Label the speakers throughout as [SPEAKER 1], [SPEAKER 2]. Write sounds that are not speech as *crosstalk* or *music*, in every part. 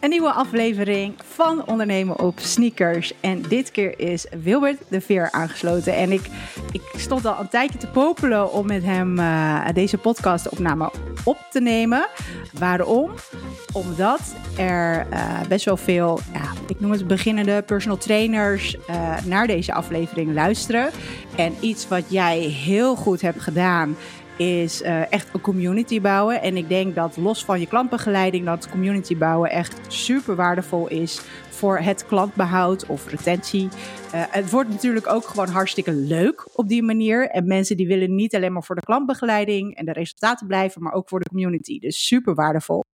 [SPEAKER 1] Een nieuwe aflevering van Ondernemen op Sneakers. En dit keer is Wilbert de Veer aangesloten. En ik, ik stond al een tijdje te popelen om met hem uh, deze podcastopname op te nemen. Waarom? Omdat er uh, best wel veel, ja, ik noem het beginnende personal trainers, uh, naar deze aflevering luisteren. En iets wat jij heel goed hebt gedaan is uh, echt een community bouwen. En ik denk dat los van je klantbegeleiding, dat community bouwen echt super waardevol is voor het klantbehoud of retentie. Uh, het wordt natuurlijk ook gewoon hartstikke leuk op die manier. En mensen die willen niet alleen maar voor de klantbegeleiding en de resultaten blijven, maar ook voor de community. Dus super waardevol.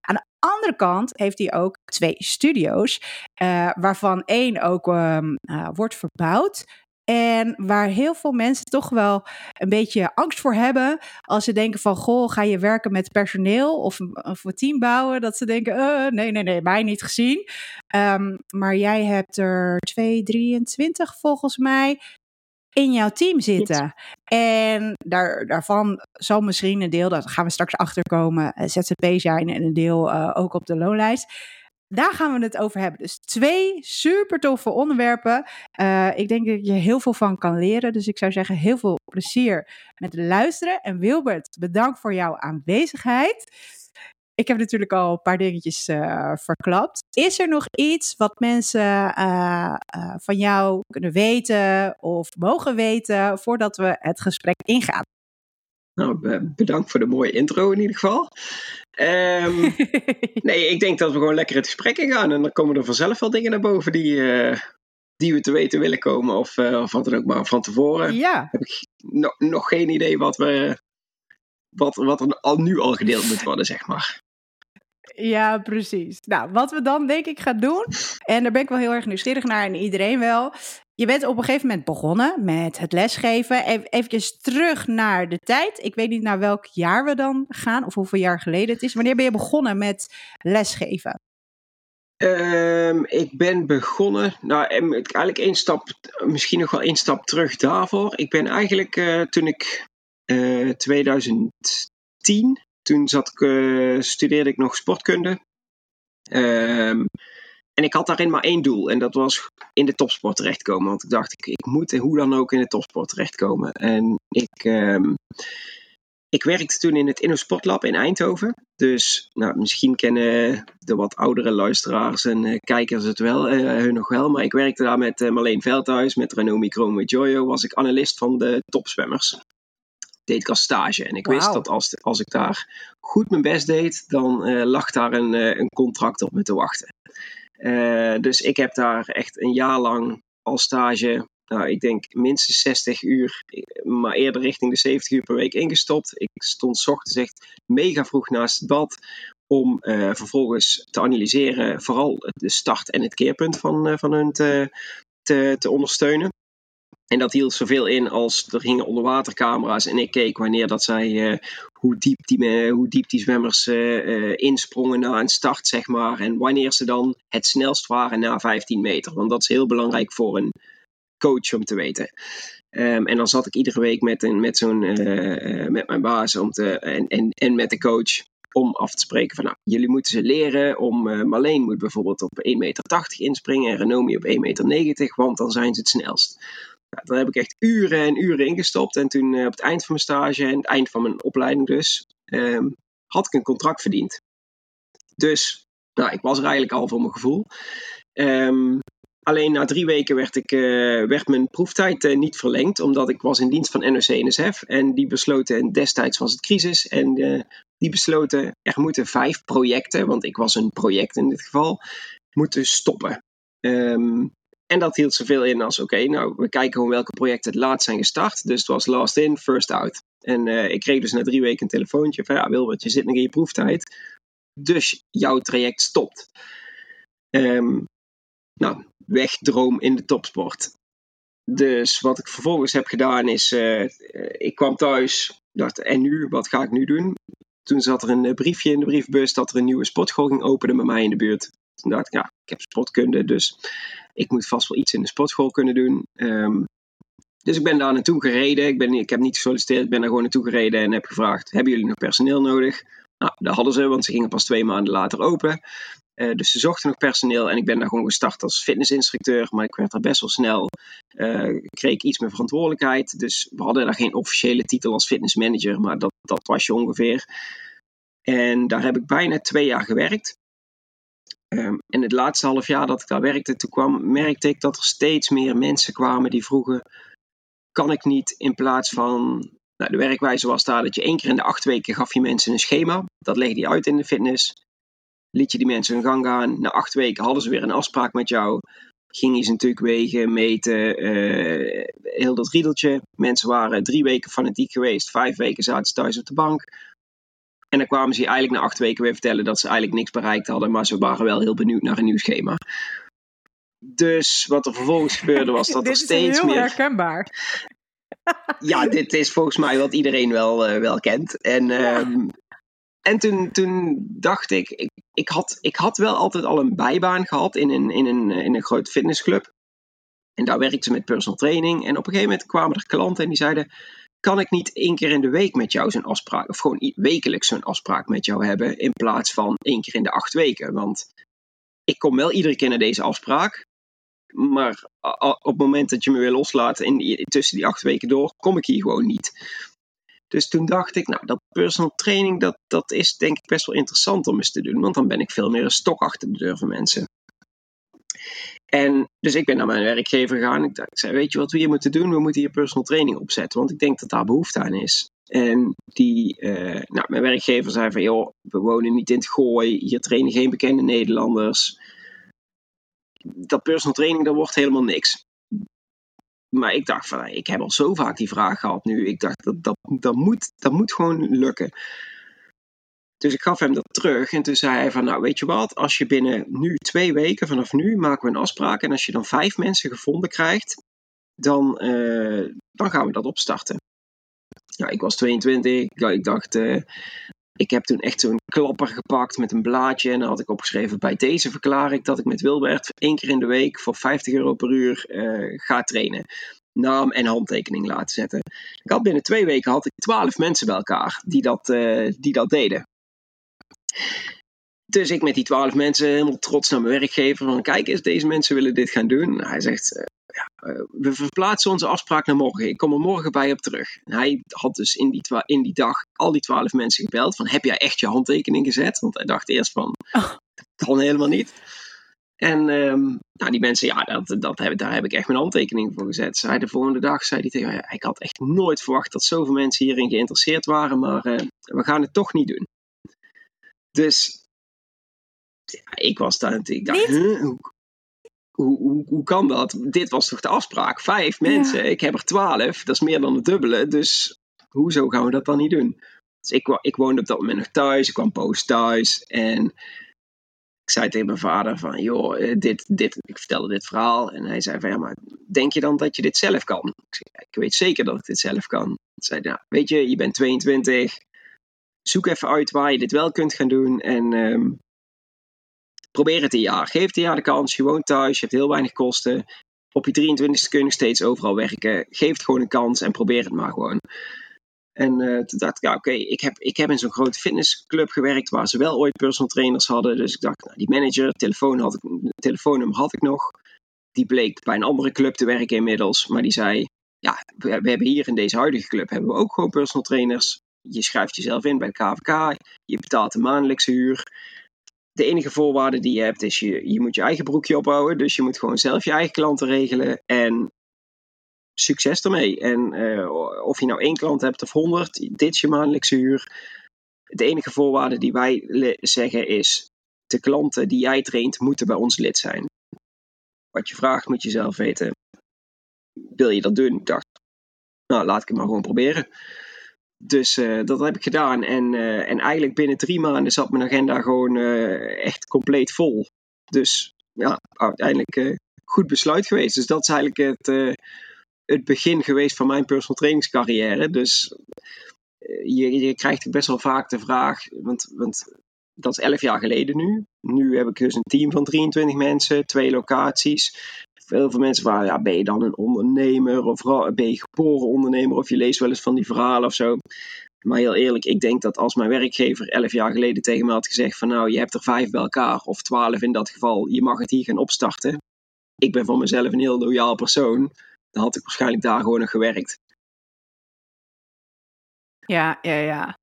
[SPEAKER 1] Aan de andere kant heeft hij ook twee studio's, uh, waarvan één ook um, wordt verbouwd. En waar heel veel mensen toch wel een beetje angst voor hebben. Als ze denken van, goh, ga je werken met personeel of, of een team bouwen? Dat ze denken, uh, nee, nee, nee, mij niet gezien. Um, maar jij hebt er 223 volgens mij in jouw team zitten. En daar, daarvan zal misschien een deel, dat gaan we straks achterkomen, ZZP zijn en een deel uh, ook op de loonlijst. Daar gaan we het over hebben. Dus twee super toffe onderwerpen. Uh, ik denk dat je heel veel van kan leren. Dus ik zou zeggen, heel veel plezier met luisteren. En Wilbert, bedankt voor jouw aanwezigheid. Ik heb natuurlijk al een paar dingetjes uh, verklapt. Is er nog iets wat mensen uh, van jou kunnen weten of mogen weten voordat we het gesprek ingaan?
[SPEAKER 2] Nou, bedankt voor de mooie intro in ieder geval. Um, *laughs* nee, ik denk dat we gewoon lekker het gesprek in gaan. En dan komen er vanzelf wel dingen naar boven die, uh, die we te weten willen komen. Of, uh, of wat dan ook maar van tevoren.
[SPEAKER 1] Ja.
[SPEAKER 2] Heb ik no nog geen idee wat, we, wat, wat er al, nu al gedeeld moet worden, zeg maar.
[SPEAKER 1] Ja, precies. Nou, wat we dan denk ik gaan doen, en daar ben ik wel heel erg nieuwsgierig naar en iedereen wel. Je bent op een gegeven moment begonnen met het lesgeven. Even terug naar de tijd. Ik weet niet naar welk jaar we dan gaan of hoeveel jaar geleden het is. Wanneer ben je begonnen met lesgeven?
[SPEAKER 2] Um, ik ben begonnen, nou eigenlijk één stap, misschien nog wel één stap terug daarvoor. Ik ben eigenlijk uh, toen ik uh, 2010 toen zat ik, uh, studeerde ik nog sportkunde. Um, en ik had daarin maar één doel. En dat was in de topsport terechtkomen. Want ik dacht, ik, ik moet hoe dan ook in de topsport terechtkomen. En ik, um, ik werkte toen in het InnoSportlab in Eindhoven. Dus nou, misschien kennen de wat oudere luisteraars en uh, kijkers het wel, uh, hun nog wel. Maar ik werkte daar met Marleen Veldhuis, met Renomi Kroon, met Jojo. Was ik analist van de topzwemmers deed ik als stage. En ik wow. wist dat als, als ik daar goed mijn best deed, dan uh, lag daar een, uh, een contract op me te wachten. Uh, dus ik heb daar echt een jaar lang als stage, nou, ik denk minstens 60 uur, maar eerder richting de 70 uur per week ingestopt. Ik stond ochtends echt mega vroeg naast het bad om vervolgens te analyseren, vooral de start en het keerpunt van, van hun te, te, te ondersteunen. En dat hield zoveel in als er gingen onderwatercamera's en ik keek wanneer dat zij, uh, hoe, diep die, uh, hoe diep die zwemmers uh, insprongen na een start, zeg maar. En wanneer ze dan het snelst waren na 15 meter. Want dat is heel belangrijk voor een coach om te weten. Um, en dan zat ik iedere week met, een, met, zo'n, met mijn baas om te, en, en, en met de coach om af te spreken van nou, jullie moeten ze leren om, uh, Marleen moet bijvoorbeeld op 1,80 meter inspringen en Renomi op 1,90 meter, want dan zijn ze het snelst. Nou, daar heb ik echt uren en uren in gestopt. En toen uh, op het eind van mijn stage en het eind van mijn opleiding dus, um, had ik een contract verdiend. Dus, nou, ik was er eigenlijk al voor mijn gevoel. Um, alleen na drie weken werd, ik, uh, werd mijn proeftijd uh, niet verlengd, omdat ik was in dienst van NOC-NSF. En die besloten, en destijds was het crisis, en die besloten, er moeten vijf projecten, want ik was een project in dit geval, moeten stoppen. Um, en dat hield zoveel in als, oké, nou, we kijken gewoon welke projecten het laatst zijn gestart. Dus het was last in, first out. En uh, ik kreeg dus na drie weken een telefoontje van, ja Wilbert, je zit nog in je proeftijd. Dus jouw traject stopt. Um, nou, wegdroom in de topsport. Dus wat ik vervolgens heb gedaan is, uh, ik kwam thuis, dacht, en nu, wat ga ik nu doen? Toen zat er een briefje in de briefbus dat er een nieuwe sportschool ging openen bij mij in de buurt. Toen dacht ik, ja, ik heb sportkunde, dus ik moet vast wel iets in de sportschool kunnen doen. Um, dus ik ben daar naartoe gereden. Ik, ben, ik heb niet gesolliciteerd, ik ben daar gewoon naartoe gereden en heb gevraagd: Hebben jullie nog personeel nodig? Nou, dat hadden ze, want ze gingen pas twee maanden later open. Uh, dus ze zochten nog personeel en ik ben daar gewoon gestart als fitnessinstructeur. Maar ik werd daar best wel snel, uh, kreeg ik iets meer verantwoordelijkheid. Dus we hadden daar geen officiële titel als fitnessmanager, maar dat, dat was je ongeveer. En daar heb ik bijna twee jaar gewerkt. Um, en het laatste half jaar dat ik daar werkte, toen kwam, merkte ik dat er steeds meer mensen kwamen die vroegen: kan ik niet in plaats van. Nou, de werkwijze was daar dat je één keer in de acht weken gaf je mensen een schema. Dat legde je uit in de fitness. Liet je die mensen hun gang gaan. Na acht weken hadden ze weer een afspraak met jou. Ging je ze natuurlijk wegen, meten, uh, heel dat riedeltje. Mensen waren drie weken fanatiek geweest. Vijf weken zaten ze thuis op de bank. En dan kwamen ze eigenlijk na acht weken weer vertellen dat ze eigenlijk niks bereikt hadden. Maar ze waren wel heel benieuwd naar een nieuw schema. Dus wat er vervolgens gebeurde was *laughs* dat er steeds meer.
[SPEAKER 1] Dit is heel herkenbaar.
[SPEAKER 2] ja, dit is volgens mij wat iedereen wel, uh, wel kent. En, ja. um, en toen, toen dacht ik, ik, ik, had, ik had wel altijd al een bijbaan gehad in een, in een, in een groot fitnessclub. En daar werkte ze met personal training. En op een gegeven moment kwamen er klanten en die zeiden: Kan ik niet één keer in de week met jou zo'n afspraak, of gewoon wekelijks zo'n afspraak met jou hebben, in plaats van één keer in de acht weken? Want ik kom wel iedere keer naar deze afspraak, maar op het moment dat je me weer loslaat in, tussen die acht weken door, kom ik hier gewoon niet. Dus toen dacht ik, nou, dat personal training, dat, dat is denk ik best wel interessant om eens te doen. Want dan ben ik veel meer een stok achter de deur van mensen. En dus ik ben naar mijn werkgever gegaan. Ik, zei, weet je wat we hier moeten doen? We moeten hier personal training opzetten. Want ik denk dat daar behoefte aan is. En die, uh, nou, mijn werkgever zei van, joh, we wonen niet in het gooi. Hier trainen geen bekende Nederlanders dat personal training, dat wordt helemaal niks. Maar ik dacht van, ik heb al zo vaak die vraag gehad nu. Ik dacht, dat, dat, dat, moet, dat moet gewoon lukken. Dus ik gaf hem dat terug en toen zei hij van, nou weet je wat, als je binnen nu twee weken, vanaf nu maken we een afspraak. En als je dan vijf mensen gevonden krijgt, dan, uh, dan gaan we dat opstarten. Ja, ik was 22, ik dacht, uh, ik heb toen echt zo'n klapper gepakt met een blaadje. En dan had ik opgeschreven: bij deze verklaar ik dat ik met Wilbert één keer in de week voor 50 euro per uur uh, ga trainen. Naam en handtekening laten zetten. Ik had binnen twee weken had ik 12 mensen bij elkaar die dat, die dat deden. Dus ik met die twaalf mensen helemaal trots naar mijn werkgever. Van kijk eens, deze mensen willen dit gaan doen. Hij zegt, uh, ja, uh, we verplaatsen onze afspraak naar morgen. Ik kom er morgen bij op terug. En hij had dus in die, in die dag al die twaalf mensen gebeld. Van heb jij echt je handtekening gezet? Want hij dacht eerst van, oh. dat kan helemaal niet. En um, nou, die mensen, ja, dat, dat heb, daar heb ik echt mijn handtekening voor gezet. Zij de volgende dag zei hij tegen ja, ik had echt nooit verwacht dat zoveel mensen hierin geïnteresseerd waren. Maar uh, we gaan het toch niet doen. Dus ja, ik was daar ik dacht, huh, hoe, hoe, hoe, hoe, kan dat? Dit was toch de afspraak? Vijf mensen, ja. ik heb er twaalf, dat is meer dan het dubbele. Dus hoezo gaan we dat dan niet doen? Dus ik, ik woonde op dat moment nog thuis, ik kwam post thuis en ik zei tegen mijn vader van, joh, eh, dit, dit, ik vertelde dit verhaal. En hij zei van, ja, maar denk je dan dat je dit zelf kan? Ik, zei, ik weet zeker dat ik dit zelf kan. Hij zei, nou, weet je, je bent 22, zoek even uit waar je dit wel kunt gaan doen. En um, probeer het een jaar. Geef het een jaar de kans. Je woont thuis, je hebt heel weinig kosten. Op je 23ste kun je steeds overal werken. Geef het gewoon een kans en probeer het maar gewoon. En uh, toen dacht ik, ja, oké, ik, heb, ik heb in zo'n grote fitnessclub gewerkt waar ze wel ooit personal trainers hadden. Dus ik dacht, nou, die manager, telefoon had ik, telefoonnummer had ik nog. Die bleek bij een andere club te werken inmiddels. Maar die zei, ja, we, we hebben hier in deze huidige club hebben we ook gewoon personal trainers. Je schrijft jezelf in bij de KVK, je betaalt de maandelijkse huur de enige voorwaarde die je hebt is je, je moet je eigen broekje ophouden. Dus je moet gewoon zelf je eigen klanten regelen. En succes ermee. En uh, of je nou één klant hebt of honderd, dit is je maandelijkse huur. De enige voorwaarde die wij zeggen is: de klanten die jij traint moeten bij ons lid zijn. Wat je vraagt moet je zelf weten. Wil je dat doen? Ik dacht, nou laat ik het maar gewoon proberen. Dus uh, dat heb ik gedaan. En, uh, en eigenlijk binnen drie maanden zat mijn agenda gewoon uh, echt compleet vol. Dus ja, uiteindelijk goed besluit geweest. Dus dat is eigenlijk het, het begin geweest van mijn personal trainingscarrière. Dus je, je krijgt best wel vaak de vraag, want, want dat is elf jaar geleden nu. Nu heb ik dus een team van 23 mensen, twee locaties. Veel veel mensen vragen, ja, ben je dan een ondernemer? Of ben je geboren ondernemer? Of je leest wel eens van die verhalen of zo. Maar heel eerlijk, ik denk dat als mijn werkgever elf jaar geleden tegen me had gezegd van nou, je hebt er vijf bij elkaar, of twaalf in dat geval, je mag het hier gaan opstarten. Ik ben van mezelf een heel loyaal persoon. Dan had ik waarschijnlijk daar gewoon nog gewerkt.
[SPEAKER 1] Ja, ja, ja.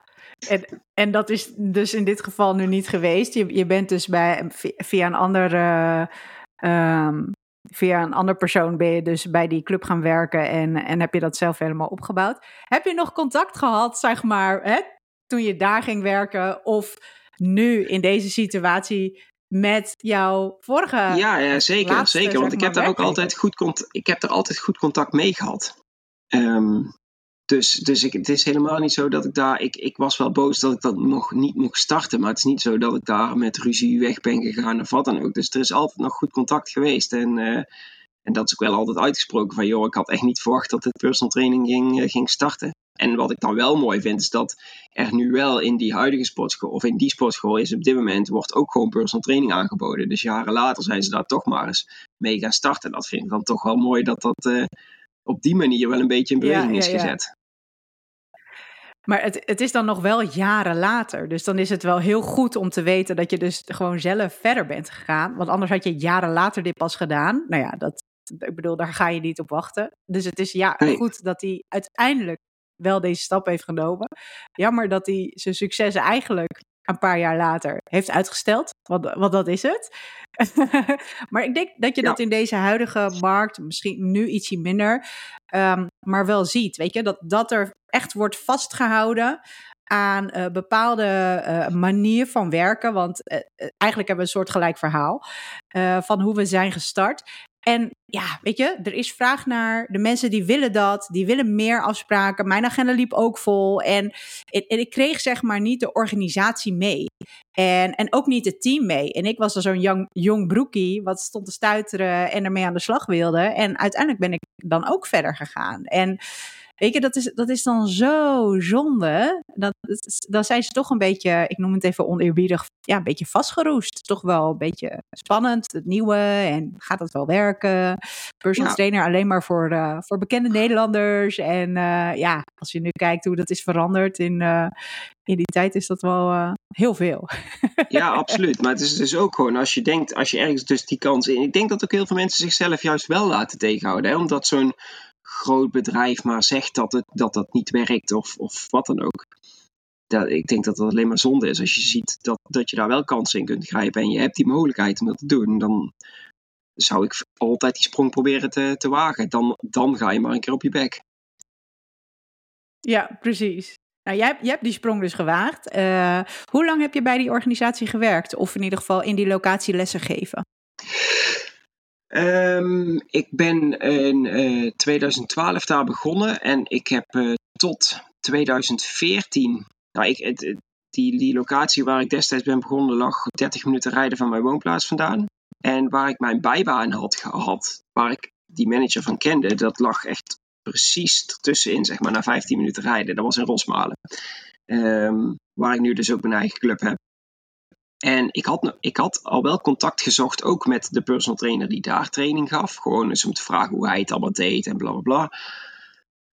[SPEAKER 1] En, en dat is dus in dit geval nu niet geweest. Je, je bent dus bij, via een andere ehm, via een ander persoon ben je dus bij die club gaan werken en, en heb je dat zelf helemaal opgebouwd. Heb je nog contact gehad, zeg maar, hè, toen je daar ging werken of nu in deze situatie met jouw vorige.
[SPEAKER 2] Ja, ja zeker, zeker. Want ik heb daar ook altijd goed, ik heb er altijd goed contact mee gehad. Um, dus, dus ik, het is helemaal niet zo dat ik daar. Ik, ik was wel boos dat ik dat nog niet mocht starten. Maar het is niet zo dat ik daar met ruzie weg ben gegaan of wat dan ook. Dus er is altijd nog goed contact geweest. En, uh, en dat is ook wel altijd uitgesproken van joh, ik had echt niet verwacht dat het personal training ging, uh, ging starten. En wat ik dan wel mooi vind, is dat er nu wel in die huidige sportschool, of in die sportschool is op dit moment, wordt ook gewoon personal training aangeboden. Dus jaren later zijn ze daar toch maar eens mee gaan starten. Dat vind ik dan toch wel mooi dat dat uh, op die manier wel een beetje in beweging ja, is gezet.
[SPEAKER 1] Maar het, het is dan nog wel jaren later. Dus dan is het wel heel goed om te weten dat je dus gewoon zelf verder bent gegaan. Want anders had je jaren later dit pas gedaan. Nou ja, dat, ik bedoel, daar ga je niet op wachten. Dus het is ja, goed dat hij uiteindelijk wel deze stap heeft genomen. Jammer dat hij zijn successen eigenlijk een paar jaar later heeft uitgesteld. Want, want dat is het. *laughs* maar ik denk dat je dat in deze huidige markt, misschien nu ietsje minder, um, maar wel ziet. Weet je, dat, dat er echt wordt vastgehouden aan uh, bepaalde uh, manier van werken. Want uh, eigenlijk hebben we een soort gelijk verhaal van hoe we zijn gestart. En ja, weet je, er is vraag naar. De mensen die willen dat, die willen meer afspraken. Mijn agenda liep ook vol. En, ik kreeg zeg maar niet de organisatie mee. En, en ook niet het team mee. En ik was al zo'n jong, jong broekie, wat stond te stuiteren en ermee aan de slag wilde. En uiteindelijk ben ik dan ook verder gegaan. En Weet je, dat is, dat is dan zo zonde. Dat, dan zijn ze toch een beetje, ik noem het even oneerbiedig, ja, een beetje vastgeroest. Toch wel een beetje spannend, het nieuwe. En gaat dat wel werken? Personal trainer alleen maar voor, uh, voor bekende Nederlanders. En uh, ja, als je nu kijkt hoe dat is veranderd in, uh, in die tijd, is dat wel heel veel.
[SPEAKER 2] ja, absoluut. Maar het is dus ook gewoon, als je denkt, als je ergens dus die kans in. Ik denk dat ook heel veel mensen zichzelf juist wel laten tegenhouden. Hè? Omdat zo'n groot bedrijf maar zegt dat het, dat, dat niet werkt of, of wat dan ook. Dat, ik denk dat dat alleen maar zonde is. Als je ziet dat, dat je daar wel kansen in kunt grijpen en je hebt die mogelijkheid om dat te doen, dan zou ik altijd die sprong proberen te, te wagen. Dan, dan ga je maar een keer op je bek.
[SPEAKER 1] Ja, precies. Nou, jij, jij hebt die sprong dus gewaagd. Uh, hoe lang heb je bij die organisatie gewerkt? Of in ieder geval in die locatie lessen geven?
[SPEAKER 2] Um, ik ben in uh, 2012 daar begonnen en ik heb uh, tot 2014. Nou, ik, die, locatie waar ik destijds ben begonnen lag 30 minuten rijden van mijn woonplaats vandaan. En waar ik mijn bijbaan had gehad, waar ik die manager van kende, dat lag echt precies ertussenin, zeg maar, na 15 minuten rijden. Dat was in Rosmalen. Um, waar ik nu dus ook mijn eigen club heb. En ik had, ik had al wel contact gezocht, ook met de personal trainer die daar training gaf. Gewoon eens om te vragen hoe hij het allemaal deed en bla bla bla.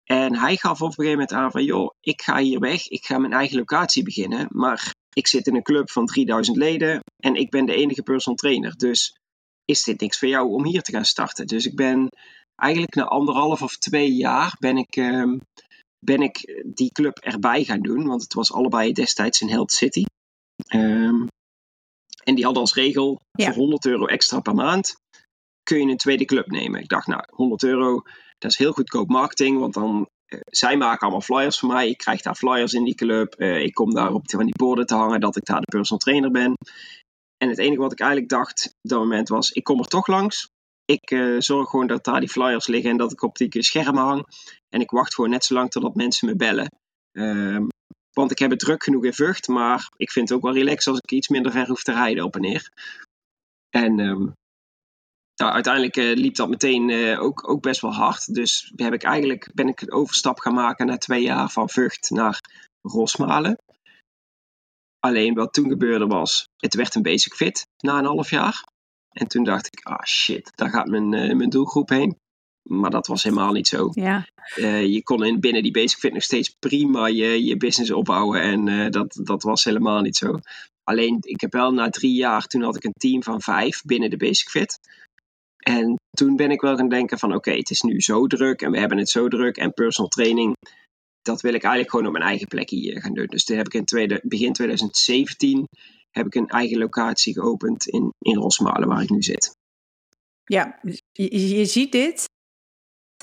[SPEAKER 2] En hij gaf op een gegeven moment aan van, joh, ik ga hier weg, ik ga mijn eigen locatie beginnen. Maar ik zit in een club van 3000 leden en ik ben de enige personal trainer. Dus is dit niks voor jou om hier te gaan starten? Dus ik ben eigenlijk na anderhalf of twee jaar ben ik, uh, ben ik die club erbij gaan doen. Want het was allebei destijds in Health City. Um, en die hadden als regel voor 100 euro extra per maand kun je een tweede club nemen. Ik dacht, nou, 100 euro, dat is heel goedkoop marketing, want dan uh, zij maken allemaal flyers voor mij. Ik krijg daar flyers in die club. Uh, ik kom daar op van die borden te hangen dat ik daar de personal trainer ben. En het enige wat ik eigenlijk dacht op dat moment was, ik kom er toch langs. Ik uh, zorg gewoon dat daar die flyers liggen en dat ik op die schermen hang. En ik wacht gewoon net zo lang totdat mensen me bellen. Ehm, want ik heb het druk genoeg in Vught, maar ik vind het ook wel relaxed als ik iets minder ver hoef te rijden op en neer. En um, nou, uiteindelijk uh, liep dat meteen uh, ook, ook best wel hard. Dus heb ik eigenlijk, ben ik een overstap gaan maken na twee jaar van Vught naar Rosmalen. Alleen wat toen gebeurde was, het werd een basic fit na een half jaar. En toen dacht ik, ah shit, daar gaat mijn, uh, mijn doelgroep heen. Maar dat was helemaal niet zo.
[SPEAKER 1] Ja.
[SPEAKER 2] Uh, je kon in, binnen die Basic Fit nog steeds prima je, je business opbouwen. En uh, dat, dat was helemaal niet zo. Alleen, ik heb wel na drie jaar, toen had ik een team van vijf binnen de Basic Fit. En toen ben ik wel gaan denken van oké, okay, het is nu zo druk en we hebben het zo druk. En personal training, dat wil ik eigenlijk gewoon op mijn eigen plekje gaan doen. Dus toen heb ik in tweede, begin 2017 heb ik een eigen locatie geopend in, in Rosmalen, waar ik nu zit.
[SPEAKER 1] Ja, je, je ziet dit.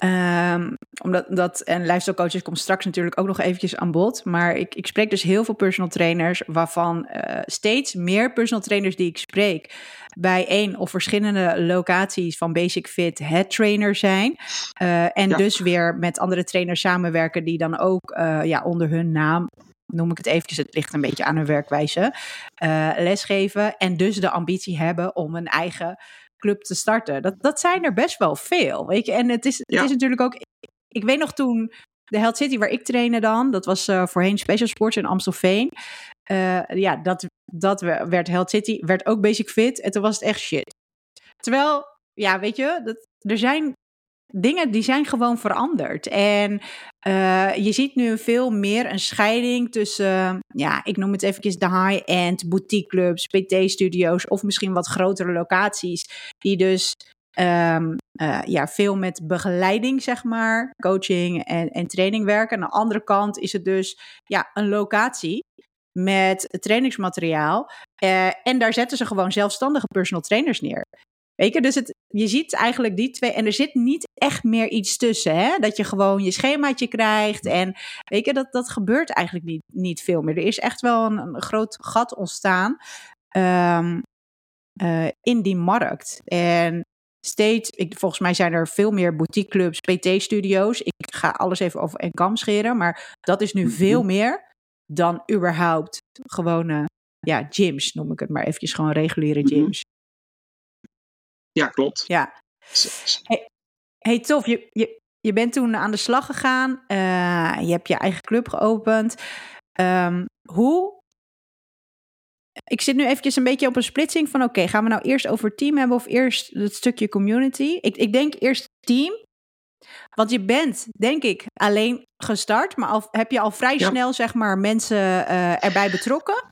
[SPEAKER 1] Um, omdat dat, en lifestyle coaches komt straks natuurlijk ook nog eventjes aan bod. Maar ik, ik spreek dus heel veel personal trainers, waarvan uh, steeds meer personal trainers die ik spreek, bij één of verschillende locaties van Basic Fit head trainer zijn. Uh, en ja. dus weer met andere trainers samenwerken die dan ook uh, ja, onder hun naam noem ik het eventjes, het ligt een beetje aan hun werkwijze, uh, lesgeven. En dus de ambitie hebben om een eigen club te starten. Dat, dat zijn er best wel veel, weet je. En het is, ja. het is natuurlijk ook, ik weet nog toen de Health City waar ik trainde dan, dat was uh, voorheen Special Sports in Amstelveen. Uh, ja, dat, dat werd Health City, werd ook Basic Fit en toen was het echt shit. Terwijl, ja, weet je, dat, er zijn dingen die zijn gewoon veranderd. En uh, je ziet nu veel meer een scheiding tussen, ja, ik noem het eventjes de high-end boutique clubs, PT-studio's of misschien wat grotere locaties, die dus um, uh, ja, veel met begeleiding, zeg maar, coaching en, en training werken. Aan de andere kant is het dus ja, een locatie met trainingsmateriaal. Uh, en daar zetten ze gewoon zelfstandige personal trainers neer. Weet je, dus het, je ziet eigenlijk die twee. En er zit niet echt meer iets tussen. Hè? Dat je gewoon je schemaatje krijgt. En weet je, dat, dat gebeurt eigenlijk niet, niet veel meer. Er is echt wel een, een groot gat ontstaan um, uh, in die markt. En steeds, ik, volgens mij zijn er veel meer boutique clubs, PT-studio's. Ik ga alles even over en kam scheren. Maar dat is nu veel meer dan überhaupt gewone ja, gyms, noem ik het maar eventjes. Gewoon reguliere gyms.
[SPEAKER 2] Ja, klopt.
[SPEAKER 1] Ja. Hey, hey tof. Je, je, je bent toen aan de slag gegaan. Uh, je hebt je eigen club geopend. Um, hoe... Ik zit nu eventjes een beetje op een splitsing van... oké, okay, gaan we nou eerst over team hebben... of eerst het stukje community? Ik, ik denk eerst team. Want je bent, denk ik, alleen gestart... maar al, heb je al vrij ja. snel, zeg maar, mensen uh, erbij betrokken?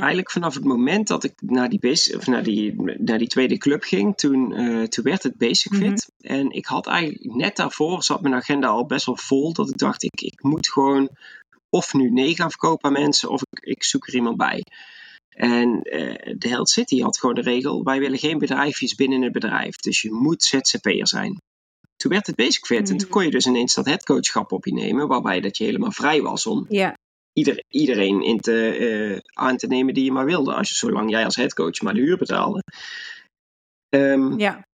[SPEAKER 2] Eigenlijk vanaf het moment dat ik naar die, basic, of naar die, naar die tweede club ging, toen, uh, toen werd het Basic Fit. Mm -hmm. En ik had eigenlijk net daarvoor, zat mijn agenda al best wel vol, dat ik dacht, ik, ik moet gewoon of nu nee gaan verkopen aan mensen, of ik, ik zoek er iemand bij. En uh, de Health City had gewoon de regel, wij willen geen bedrijfjes binnen het bedrijf, dus je moet ZZP'er zijn. Toen werd het Basic Fit mm -hmm. en toen kon je dus ineens dat headcoachschap op je nemen, waarbij dat je helemaal vrij was om
[SPEAKER 1] ja
[SPEAKER 2] ieder, iedereen in te, uh, aan te nemen die je maar wilde. Als je, zolang jij als headcoach maar de huur betaalde. Um,
[SPEAKER 1] ja.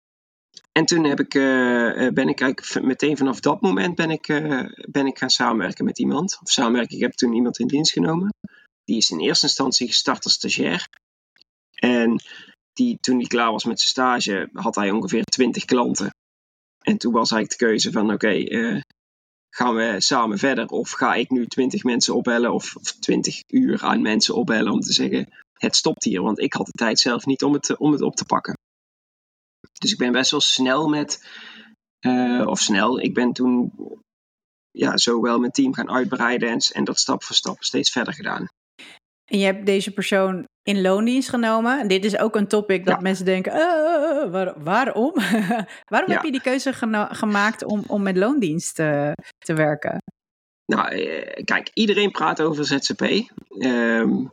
[SPEAKER 2] En toen heb ik, uh, ben ik eigenlijk meteen vanaf dat moment ben ik, uh, ben ik gaan samenwerken met iemand. Of samenwerken, ik heb toen iemand in dienst genomen. Die is in eerste instantie gestart als stagiair. En die, toen hij klaar was met zijn stage, had hij ongeveer 20 klanten. En toen was eigenlijk de keuze van oké, okay, gaan we samen verder? Of ga ik nu twintig mensen opbellen of twintig uur aan mensen opbellen om te zeggen: het stopt hier, want ik had de tijd zelf niet om het, om het op te pakken. Dus ik ben best wel snel met, uh, of snel, ik ben toen ja, zo wel mijn team gaan uitbreiden en, en dat stap voor stap steeds verder gedaan.
[SPEAKER 1] En je hebt deze persoon in loondienst genomen. Dit is ook een topic dat ja. mensen denken: uh, waar, waarom? *laughs* waarom ja. heb je die keuze gemaakt om, om met loondienst uh, te werken?
[SPEAKER 2] Nou, kijk, iedereen praat over ZZP. Um,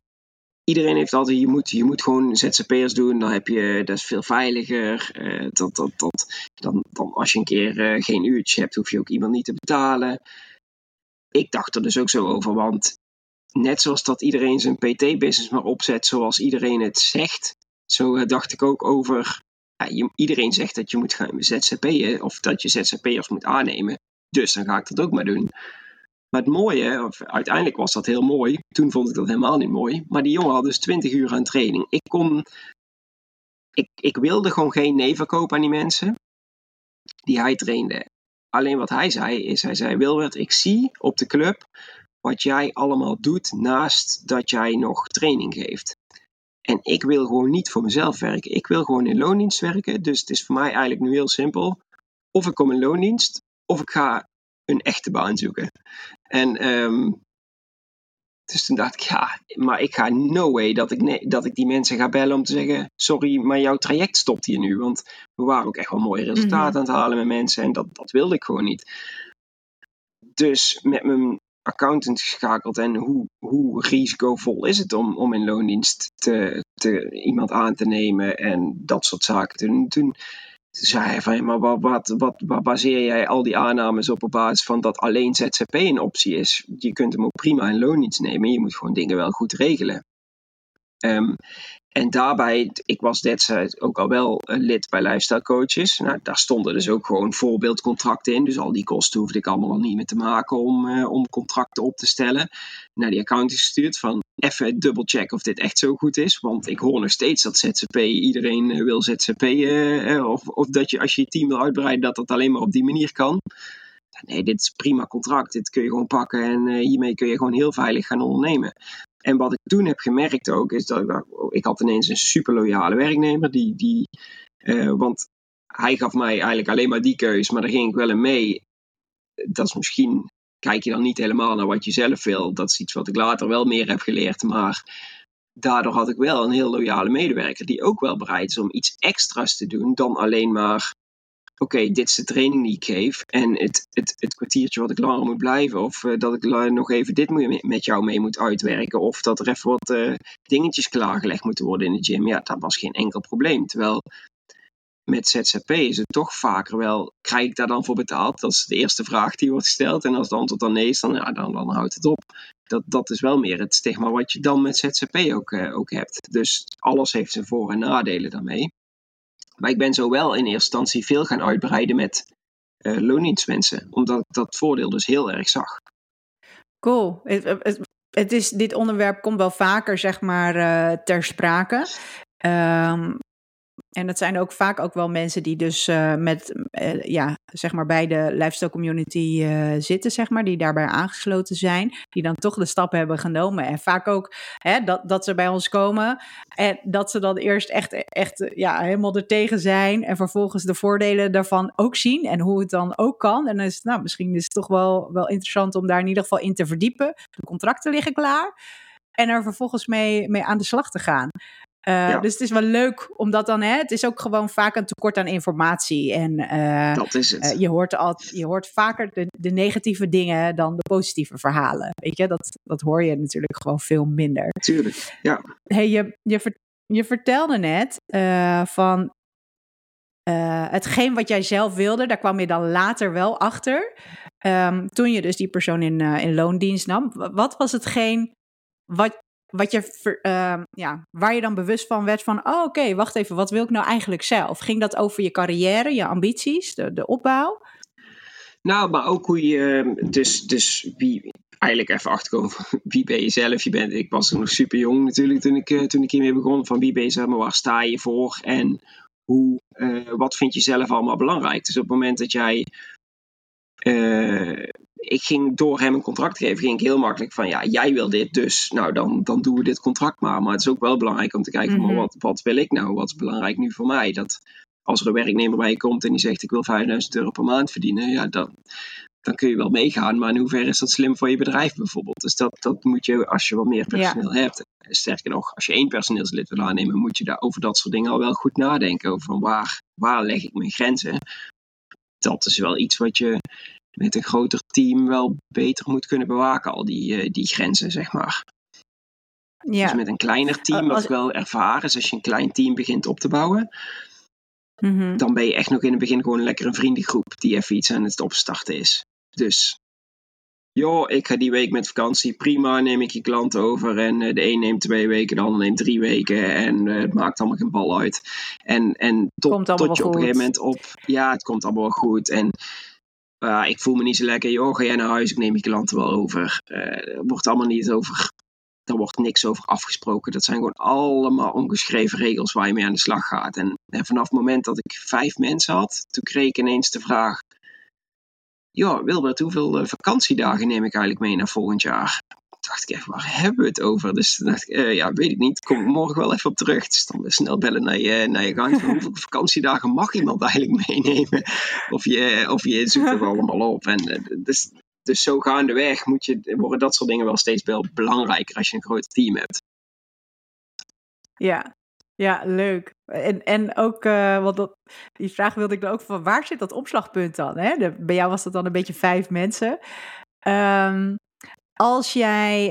[SPEAKER 2] iedereen heeft altijd: je moet, je moet gewoon ZZP'ers doen. Dan heb je, dat is veel veiliger. Uh, dat, dat, dat, dan, dan als je een keer geen uurtje hebt, hoef je ook iemand niet te betalen. Ik dacht er dus ook zo over, want net zoals dat iedereen zijn PT-business maar opzet zoals iedereen het zegt, zo dacht ik ook over. Ja, iedereen zegt dat je moet gaan ZZP'en of dat je ZZP'ers moet aannemen. Dus dan ga ik dat ook maar doen. Maar het mooie, of uiteindelijk was dat heel mooi. Toen vond ik dat helemaal niet mooi. Maar die jongen had dus 20 uur aan training. Ik kon. Ik, ik wilde gewoon geen nee verkopen aan die mensen die hij trainde. Alleen wat hij zei is: hij zei, Wilbert, ik zie op de club wat jij allemaal doet naast dat jij nog training geeft. En ik wil gewoon niet voor mezelf werken. Ik wil gewoon in loondienst werken. Dus het is voor mij eigenlijk nu heel simpel. of ik kom in loondienst, of ik ga een echte baan zoeken. En ehm, dus toen dacht ik, ja, maar ik ga no way dat ik, nee, dat ik die mensen ga bellen om te zeggen: Sorry, maar jouw traject stopt hier nu. Want we waren ook echt wel mooie resultaten mhm. aan het halen met mensen en dat, dat wilde ik gewoon niet. Dus met mijn accountant geschakeld en hoe, hoe risicovol is het om, om in loondienst te, te, iemand aan te nemen en dat soort zaken. Toen, toen zei hij van, maar wat, wat, wat, baseer jij al die aannames op op basis van dat alleen ZZP een optie is? Je kunt hem ook prima in loondienst nemen, je moet gewoon dingen wel goed regelen. Um, en daarbij, ik was destijds ook al wel lid bij Lifestyle Coaches. Nou, daar stonden dus ook gewoon voorbeeldcontracten in. Dus al die kosten hoefde ik allemaal nog niet meer te maken om, uh, om contracten op te stellen. Naar die accountant gestuurd van even dubbelcheck of dit echt zo goed is. Want ik hoor nog steeds dat ZZP, iedereen eh, wil ZZP. Uh, of, of dat je als je je team wil uitbreiden, dat dat alleen maar op die manier kan. Nee, dit is prima contract. Dit kun je gewoon pakken en hiermee kun je gewoon heel veilig gaan ondernemen. En wat ik toen heb gemerkt ook, is dat ik, ik had ineens een super loyale werknemer. Die, die, uh, want hij gaf mij eigenlijk alleen maar die keus, maar daar ging ik wel in mee. Dat is misschien, kijk je dan niet helemaal naar wat je zelf wil. Dat is iets wat ik later wel meer heb geleerd. Maar daardoor had ik wel een heel loyale medewerker die ook wel bereid is om iets extra's te doen dan alleen maar oké, dit is de training die ik geef. En het, het, het kwartiertje wat ik langer moet blijven. Of uh, dat ik nog even dit met jou mee moet uitwerken. Of dat er even wat uh, dingetjes klaargelegd moeten worden in de gym. Ja, dat was geen enkel probleem. Terwijl met ZZP is het toch vaker wel, krijg ik daar dan voor betaald? Dat is de eerste vraag die wordt gesteld. En als het antwoord dan nee is, dan, ja, dan, dan houdt het op. Dat, dat is wel meer het stigma wat je dan met ZZP ook, uh, ook hebt. Dus alles heeft zijn voor- en nadelen daarmee. Maar ik ben zo wel in eerste instantie veel gaan uitbreiden met uh, omdat ik dat voordeel dus heel erg zag.
[SPEAKER 1] Cool. Het, is, dit onderwerp komt wel vaker zeg maar, uh, ter sprake. Um, en dat zijn ook vaak ook wel mensen die dus uh, met, uh, ja, zeg maar bij de lifestyle community uh, zitten, zeg maar, die daarbij aangesloten zijn, die dan toch de stap hebben genomen. En vaak ook hè, dat, dat ze bij ons komen en dat ze dan eerst echt, echt ja, helemaal er tegen zijn en vervolgens de voordelen daarvan ook zien en hoe het dan ook kan. En dan is het, nou, misschien is het toch wel, wel interessant om daar in ieder geval in te verdiepen. De contracten liggen klaar en er vervolgens mee, mee aan de slag te gaan. Uh, Dus het is wel leuk, omdat dan, hè, het is ook gewoon vaak een tekort aan informatie. En uh,
[SPEAKER 2] dat is het.
[SPEAKER 1] Uh, je, hoort al, je hoort vaker de, de, negatieve dingen dan de positieve verhalen. Weet je, dat, dat hoor je natuurlijk gewoon veel minder.
[SPEAKER 2] Tuurlijk, ja.
[SPEAKER 1] Hey, je, je, je vertelde net van hetgeen wat jij zelf wilde, daar kwam je dan later wel achter. Um, toen je dus die persoon in, in loondienst nam. Wat was hetgeen wat, wat je, uh, ja, waar je dan bewust van werd van, oh oké, wacht even, wat wil ik nou eigenlijk zelf? Ging dat over je carrière, je ambities, de, de opbouw?
[SPEAKER 2] Nou, maar ook hoe je, dus, dus wie, eigenlijk even achterkomen *laughs* wie ben je zelf? Je bent, ik was nog super jong natuurlijk toen ik, uh, toen ik hiermee begon, van wie ben je zelf, maar waar sta je voor? En hoe, uh, wat vind je zelf allemaal belangrijk? Dus op het moment dat jij uh, ik ging door hem een contract geven, ging ik heel makkelijk van ja, jij wil dit, dus nou dan, dan doen we dit contract maar. Maar het is ook wel belangrijk om te kijken van, mm wat, wat wil ik nou? Wat is belangrijk nu voor mij? Dat als er een werknemer bij je komt en die zegt ik wil 5000 euro per maand verdienen, ja, dan, dan kun je wel meegaan. Maar in hoeverre is dat slim voor je bedrijf bijvoorbeeld? Dus dat, dat moet je, als je wat meer personeel hebt, sterker nog, als je één personeelslid wil aannemen, moet je daar over dat soort dingen al wel goed nadenken. Over van waar, waar leg ik mijn grenzen? Dat is wel iets wat je met een groter team wel beter moet kunnen bewaken, al die, uh, die grenzen, zeg maar. Ja. Dus met een kleiner team, wat ik wel ervaren is, als je een klein team begint op te bouwen, mm-hmm. dan ben je echt nog in het begin gewoon lekker een vriendengroep die even iets aan het opstarten is. Dus, joh, ik ga die week met vakantie, prima, neem ik je klant over en uh, de een neemt twee weken, de ander neemt drie weken en uh, het maakt allemaal geen bal uit. En, en tot, tot je op een gegeven moment op, ja, het komt allemaal wel goed en ik voel me niet zo lekker. Joh, ga jij naar huis? Ik neem je klanten wel over. Uh, er wordt allemaal niet over. Er wordt niks over afgesproken. Dat zijn gewoon allemaal ongeschreven regels waar je mee aan de slag gaat. En, en vanaf het moment dat ik vijf mensen had, toen kreeg ik ineens de vraag: Ja, Wilbert, hoeveel uh, vakantiedagen neem ik eigenlijk mee naar volgend jaar? Dacht ik echt, waar hebben we het over? Dus toen dacht ik, uh, ja, weet ik niet. Kom ik morgen wel even op terug. Dus dan snel bellen naar je, naar je gang. Hoeveel vakantiedagen mag iemand eigenlijk meenemen? Of je, of je zoekt er allemaal op. En, uh, dus, dus zo gaandeweg moet je, worden dat soort dingen wel steeds wel belangrijker als je een groot team hebt.
[SPEAKER 1] Ja, ja, leuk. En, en ook, uh, want dat, die vraag wilde ik dan ook van, waar zit dat opslagpunt dan? Hè? Bij jou was dat dan een beetje vijf mensen. Um, als jij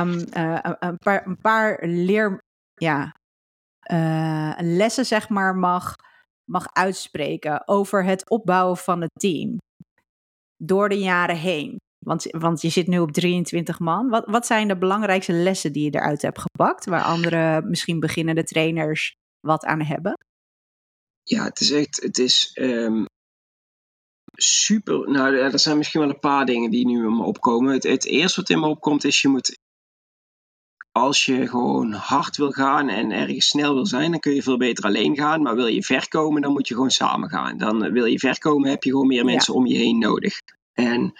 [SPEAKER 1] um, uh, een, paar, een paar leer, ja, uh, lessen zeg maar mag, mag uitspreken over het opbouwen van het team door de jaren heen. Want, want je zit nu op 23 man. Wat, wat zijn de belangrijkste lessen die je eruit hebt gepakt, waar andere misschien beginnende trainers wat aan hebben?
[SPEAKER 2] Ja, het is echt, het is um, super. Nou, er zijn misschien wel een paar dingen die nu in me opkomen. Het, het eerste wat in me opkomt is, je moet als je gewoon hard wil gaan en ergens snel wil zijn, dan kun je veel beter alleen gaan. Maar wil je ver komen, dan moet je gewoon samen gaan. Dan wil je ver komen, heb je gewoon meer mensen ja. om je heen nodig. En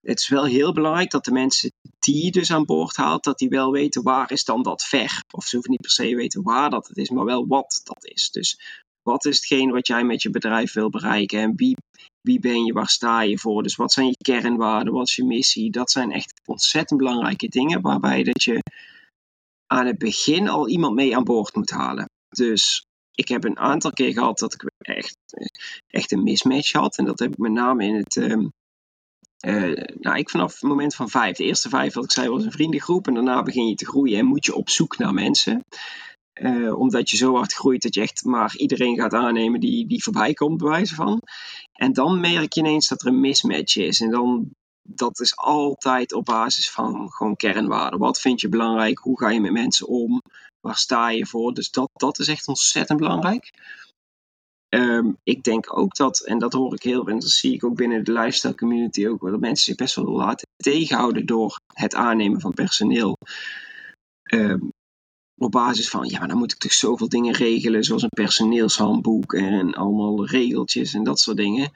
[SPEAKER 2] het is wel heel belangrijk dat de mensen die je dus aan boord haalt, dat die wel weten waar is dan dat ver. Of ze hoeven niet per se weten waar dat het is, maar wel wat dat is. Dus wat is hetgeen wat jij met je bedrijf wil bereiken en wie, wie ben je, waar sta je voor? Dus wat zijn je kernwaarden, wat is je missie? Dat zijn echt ontzettend belangrijke dingen waarbij dat je aan het begin al iemand mee aan boord moet halen. Dus ik heb een aantal keer gehad dat ik echt, echt een mismatch had. En dat heb ik met name in het, um, uh, nou, ik vanaf het moment van vijf. De eerste vijf, wat ik zei, was een vriendengroep. En daarna begin je te groeien en moet je op zoek naar mensen. Uh, omdat je zo hard groeit dat je echt maar iedereen gaat aannemen die, die voorbij komt, bij wijze van. En dan merk je ineens dat er een mismatch is. En dan, dat is altijd op basis van gewoon kernwaarden. Wat vind je belangrijk? Hoe ga je met mensen om? Waar sta je voor? Dus dat, dat is echt ontzettend belangrijk. Um, ik denk ook dat, en dat hoor ik heel, en dat zie ik ook binnen de lifestyle community ook, dat mensen zich best wel laten tegenhouden door het aannemen van personeel. Um, op basis van, ja, maar dan moet ik toch zoveel dingen regelen, zoals een personeelshandboek en allemaal regeltjes en dat soort dingen.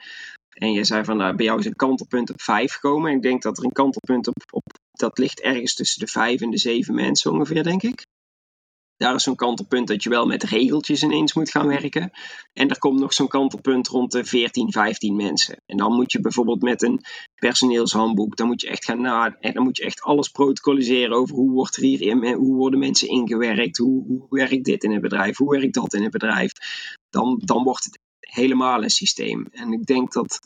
[SPEAKER 2] En je zei van, nou, bij jou is een kantelpunt op vijf gekomen. En ik denk dat er een kantelpunt op, op, dat ligt ergens tussen de vijf en de zeven mensen ongeveer, denk ik. Daar is zo'n kantelpunt dat je wel met regeltjes ineens moet gaan werken. En er komt nog zo'n kantelpunt rond de 14, 15 mensen. En dan moet je bijvoorbeeld met een personeelshandboek, dan moet je echt gaan na, en dan moet je echt alles protocoliseren over hoe wordt er hier, hoe worden mensen ingewerkt, hoe, hoe werkt dit in het bedrijf, hoe werkt dat in het bedrijf. Dan, dan wordt het helemaal een systeem. En ik denk dat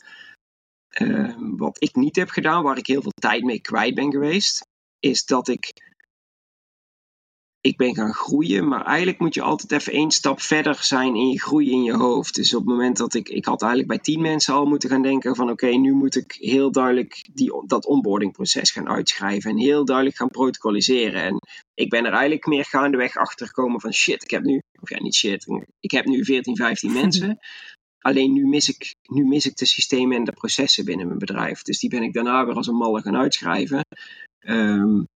[SPEAKER 2] uh, wat ik niet heb gedaan, waar ik heel veel tijd mee kwijt ben geweest, is dat ik ik ben gaan groeien, maar eigenlijk moet je altijd even één stap verder zijn in je groei in je hoofd. Dus op het moment dat ik, ik had eigenlijk bij tien mensen al moeten gaan denken van oké, okay, nu moet ik heel duidelijk die, dat onboardingproces gaan uitschrijven en heel duidelijk gaan protocoliseren. En ik ben er eigenlijk meer gaandeweg achter gekomen van shit, ik heb nu, of ja niet shit, ik heb nu 14, 15 mensen. *laughs* Alleen nu mis, ik, nu mis ik de systemen en de processen binnen mijn bedrijf. Dus die ben ik daarna weer als een malle gaan uitschrijven. Um,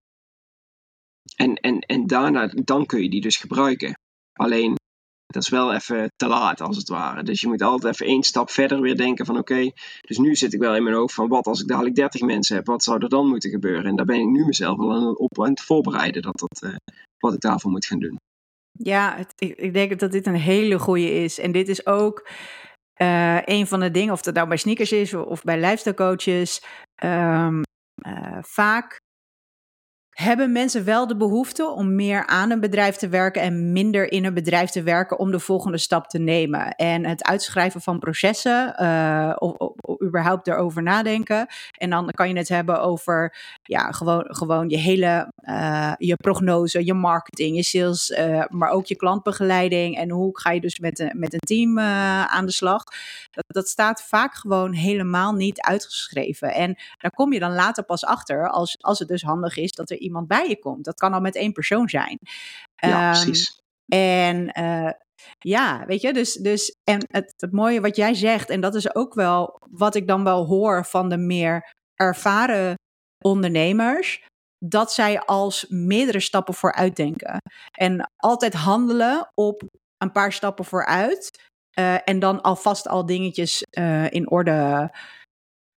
[SPEAKER 2] en, en, en daarna, dan kun je die dus gebruiken. Alleen, dat is wel even te laat als het ware. Dus je moet altijd even één stap verder weer denken van oké, dus nu zit ik wel in mijn hoofd van wat als ik dadelijk 30 mensen heb, wat zou er dan moeten gebeuren? En daar ben ik nu mezelf al op aan het voorbereiden dat dat, uh, wat ik daarvoor moet gaan doen.
[SPEAKER 1] Ja, ik, ik denk dat dit een hele goede is. En dit is ook uh, een van de dingen, of dat nou bij sneakers is of bij lifestyle coaches, um, uh, vaak hebben mensen wel de behoefte om meer aan een bedrijf te werken en minder in een bedrijf te werken om de volgende stap te nemen. En het uitschrijven van processen, uh, of, überhaupt erover nadenken. En dan kan je het hebben over ja, gewoon, gewoon je hele uh, je prognose, je marketing, je sales, uh, maar ook je klantbegeleiding. En hoe ga je dus met, een, met een team aan de slag. Dat, dat staat vaak gewoon helemaal niet uitgeschreven. En daar kom je dan later pas achter als, als het dus handig is dat er iemand bij je komt. Dat kan al met één persoon zijn.
[SPEAKER 2] Ja, um, precies.
[SPEAKER 1] En uh, ja, weet je, dus, dus en het, het mooie wat jij zegt, en dat is ook wel wat ik dan wel hoor van de meer ervaren ondernemers, dat zij als meerdere stappen vooruit denken. En altijd handelen op een paar stappen vooruit. Uh, en dan alvast al dingetjes uh, in orde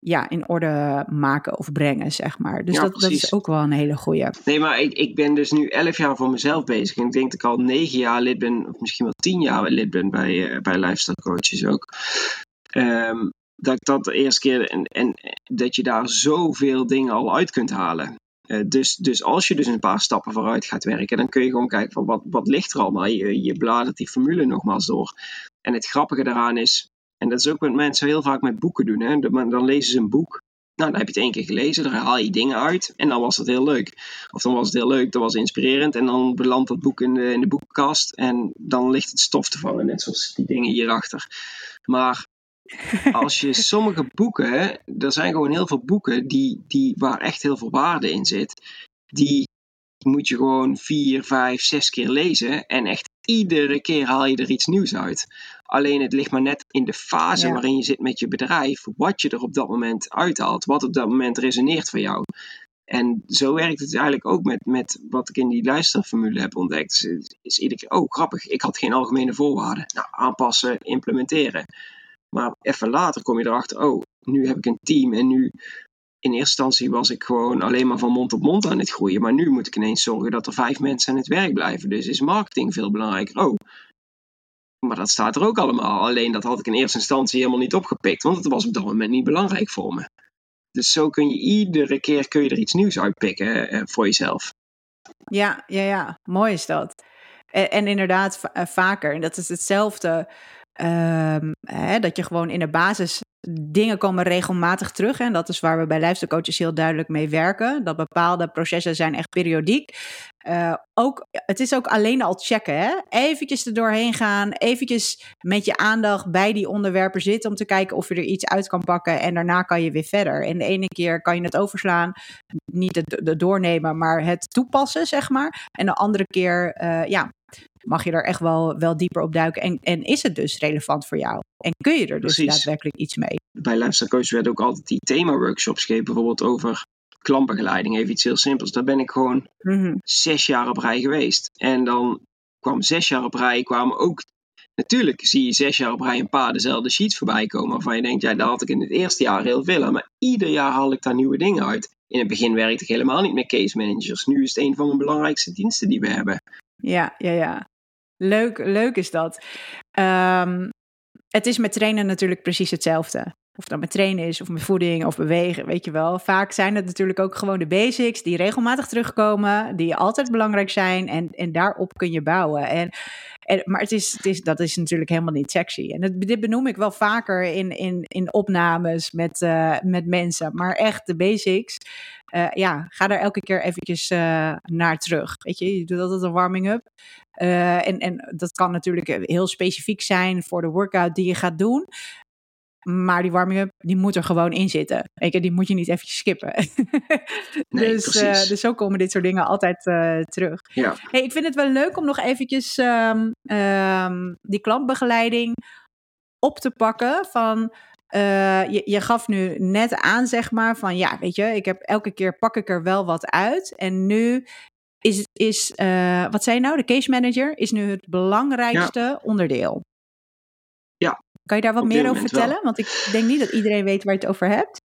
[SPEAKER 1] ja, in orde maken of brengen, zeg maar. Dus dat, dat, is ook wel een hele goede.
[SPEAKER 2] Nee, maar ik, ik ben dus nu elf jaar voor mezelf bezig. En ik denk dat ik al negen jaar lid ben, of misschien wel tien jaar lid ben bij, uh, bij Lifestyle Coaches ook. Um, dat ik dat de eerste keer en, en dat je daar zoveel dingen al uit kunt halen. Uh, dus, dus als je dus een paar stappen vooruit gaat werken, dan kun je gewoon kijken van wat, wat ligt er allemaal. Je, je bladert die formule nogmaals door. En het grappige daaraan is, en dat is ook wat mensen heel vaak met boeken doen. Hè? Dan lezen ze een boek. Nou, dan heb je het één keer gelezen, dan haal je dingen uit en dan was het heel leuk. Of dan was het heel leuk, dat was inspirerend en dan belandt dat boek in de, in de boekenkast en dan ligt het stof te vangen, net zoals die dingen hierachter. Maar *laughs* als je sommige boeken, er zijn gewoon heel veel boeken die, die, waar echt heel veel waarde in zit, die moet je gewoon vier, vijf, zes keer lezen en echt iedere keer haal je er iets nieuws uit. Alleen het ligt maar net in de fase waarin je zit met je bedrijf, wat je er op dat moment uithaalt, wat op dat moment resoneert voor jou. En zo werkt het eigenlijk ook met, met wat ik in die luisterformule heb ontdekt. Is, is iedere keer, oh grappig, ik had geen algemene voorwaarden. Nou, aanpassen, implementeren. Maar even later kom je erachter, oh, nu heb ik een team en nu in eerste instantie was ik gewoon alleen maar van mond op mond aan het groeien. Maar nu moet ik ineens zorgen dat er vijf mensen aan het werk blijven. Dus is marketing veel belangrijker. Oh, maar dat staat er ook allemaal. Alleen dat had ik in eerste instantie helemaal niet opgepikt. Want het was op dat moment niet belangrijk voor me. Dus zo kun je iedere keer kun je er iets nieuws uitpikken eh, voor jezelf.
[SPEAKER 1] Ja, ja, ja. Mooi is dat. En, en inderdaad, eh, vaker. En dat is hetzelfde. Um, hè, dat je gewoon in de basis dingen komen regelmatig terug. En dat is waar we bij luistercoaches heel duidelijk mee werken. Dat bepaalde processen zijn echt periodiek. Uh, ook, het is ook alleen al checken. Hè? Eventjes er doorheen gaan. Eventjes met je aandacht bij die onderwerpen zitten. Om te kijken of je er iets uit kan pakken. En daarna kan je weer verder. En de ene keer kan je het overslaan. Niet het, doornemen, maar het toepassen, zeg maar. En de andere keer, uh, ja, mag je er echt wel, wel dieper op duiken. En, en is het dus relevant voor jou? En kun je er dus daadwerkelijk iets mee?
[SPEAKER 2] Bij Lifestyle Coach werden ook altijd die thema-workshops gegeven, bijvoorbeeld over klantbegeleiding, even iets heel simpels. Daar ben ik gewoon mhm. zes jaar op rij geweest. En dan kwam zes jaar op rij, kwamen ook Natuurlijk zie je zes jaar op rij een paar dezelfde sheets voorbij komen. Waarvan je denkt, ja, daar had ik in het eerste jaar heel veel aan. Maar ieder jaar haal ik daar nieuwe dingen uit. In het begin werkte ik helemaal niet met case managers. Nu is het een van de belangrijkste diensten die we hebben.
[SPEAKER 1] Ja, ja, ja. Leuk, leuk is dat. Um, het is met trainen natuurlijk precies hetzelfde. Of dat met trainen is, of met voeding, of bewegen, weet je wel. Vaak zijn het natuurlijk ook gewoon de basics die regelmatig terugkomen, die altijd belangrijk zijn. En, en daarop kun je bouwen. En, en, maar het is, het is, dat is natuurlijk helemaal niet sexy. En dit benoem ik wel vaker in, in, in opnames met, uh, met mensen. Maar echt de basics. Uh, ja, ga daar elke keer eventjes uh, naar terug. Weet je, je doet altijd een warming-up. En, en dat kan natuurlijk heel specifiek zijn voor de workout die je gaat doen. Maar die warming-up, die moet er gewoon in zitten. Weet je, die moet je niet even skippen. *laughs*
[SPEAKER 2] nee,
[SPEAKER 1] dus, uh, dus zo komen dit soort dingen altijd uh, terug.
[SPEAKER 2] Ja.
[SPEAKER 1] Hey, ik vind het wel leuk om nog eventjes um, um, die klantbegeleiding op te pakken van... Uh, je, je, gaf nu net aan, zeg maar, van ja, weet je, ik heb elke keer pak ik er wel wat uit. En nu is, is wat zei je nou, de case manager is nu het belangrijkste ja. onderdeel. Kan je daar wat meer over vertellen? Wel. Want ik denk niet dat iedereen weet waar je het over hebt.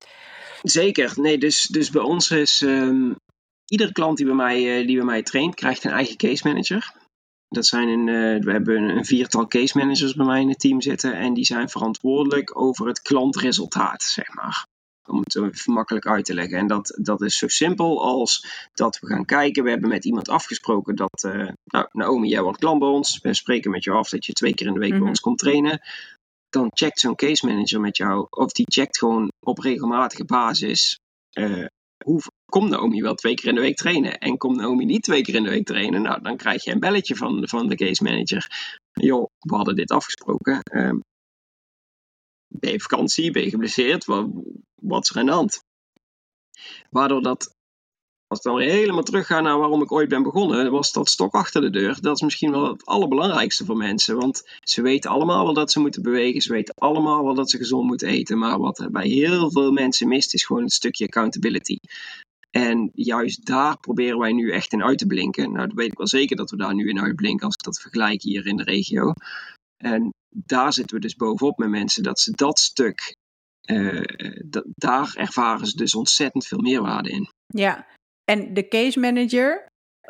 [SPEAKER 2] Zeker. Nee, dus, dus bij ons is um, iedere klant die bij, mij, uh, die bij mij traint, krijgt een eigen case manager. Dat zijn een, uh, we hebben een viertal case managers bij mij in het team zitten. En die zijn verantwoordelijk over het klantresultaat, zeg maar. Om het even makkelijk uit te leggen. En dat, dat is zo simpel als dat we gaan kijken. We hebben met iemand afgesproken dat. Uh, nou, Naomi, jij wordt klant bij ons. We spreken met je af dat je twee keer in de week mm -hmm. bij ons komt trainen. Dan checkt zo'n case manager met jou. Of die checkt gewoon op regelmatige basis. Uh, hoe komt Naomi wel twee keer in de week trainen? En komt Naomi niet twee keer in de week trainen? Nou, dan krijg je een belletje van, van de case manager. Joh, we hadden dit afgesproken. Uh, ben je vakantie? Ben je geblesseerd? Wat, wat is er aan de hand? Waardoor dat, als we dan weer helemaal teruggaan naar waarom ik ooit ben begonnen, was dat stok achter de deur. Dat is misschien wel het allerbelangrijkste voor mensen. Want ze weten allemaal wel dat ze moeten bewegen. Ze weten allemaal wel dat ze gezond moeten eten. Maar wat bij heel veel mensen mist, is gewoon een stukje accountability. En juist daar proberen wij nu echt in uit te blinken. Nou, dat weet ik wel zeker dat we daar nu in uitblinken als ik dat vergelijk hier in de regio. En daar zitten we dus bovenop met mensen, dat ze dat stuk daar ervaren ze dus ontzettend veel meerwaarde in.
[SPEAKER 1] Ja, en de case manager,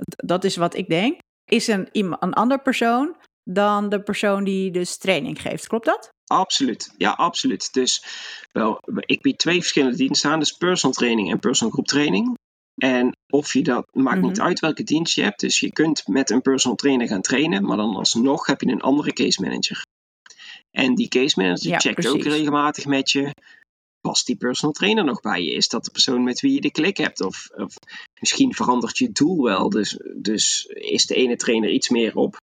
[SPEAKER 1] dat is wat ik denk, is een, een ander persoon dan de persoon die dus training geeft. Klopt dat?
[SPEAKER 2] Absoluut, ja, absoluut. Dus wel, ik bied twee verschillende diensten aan, dus personal training en personal group training. En of je dat, maakt niet mhm. uit welke dienst je hebt. Dus je kunt met een personal trainer gaan trainen, maar dan alsnog heb je een andere case manager. En die case manager checkt ook regelmatig met je. Past die personal trainer nog bij je? Is dat de persoon met wie je de klik hebt? Of, misschien verandert je doel wel. Dus, dus is de ene trainer iets meer op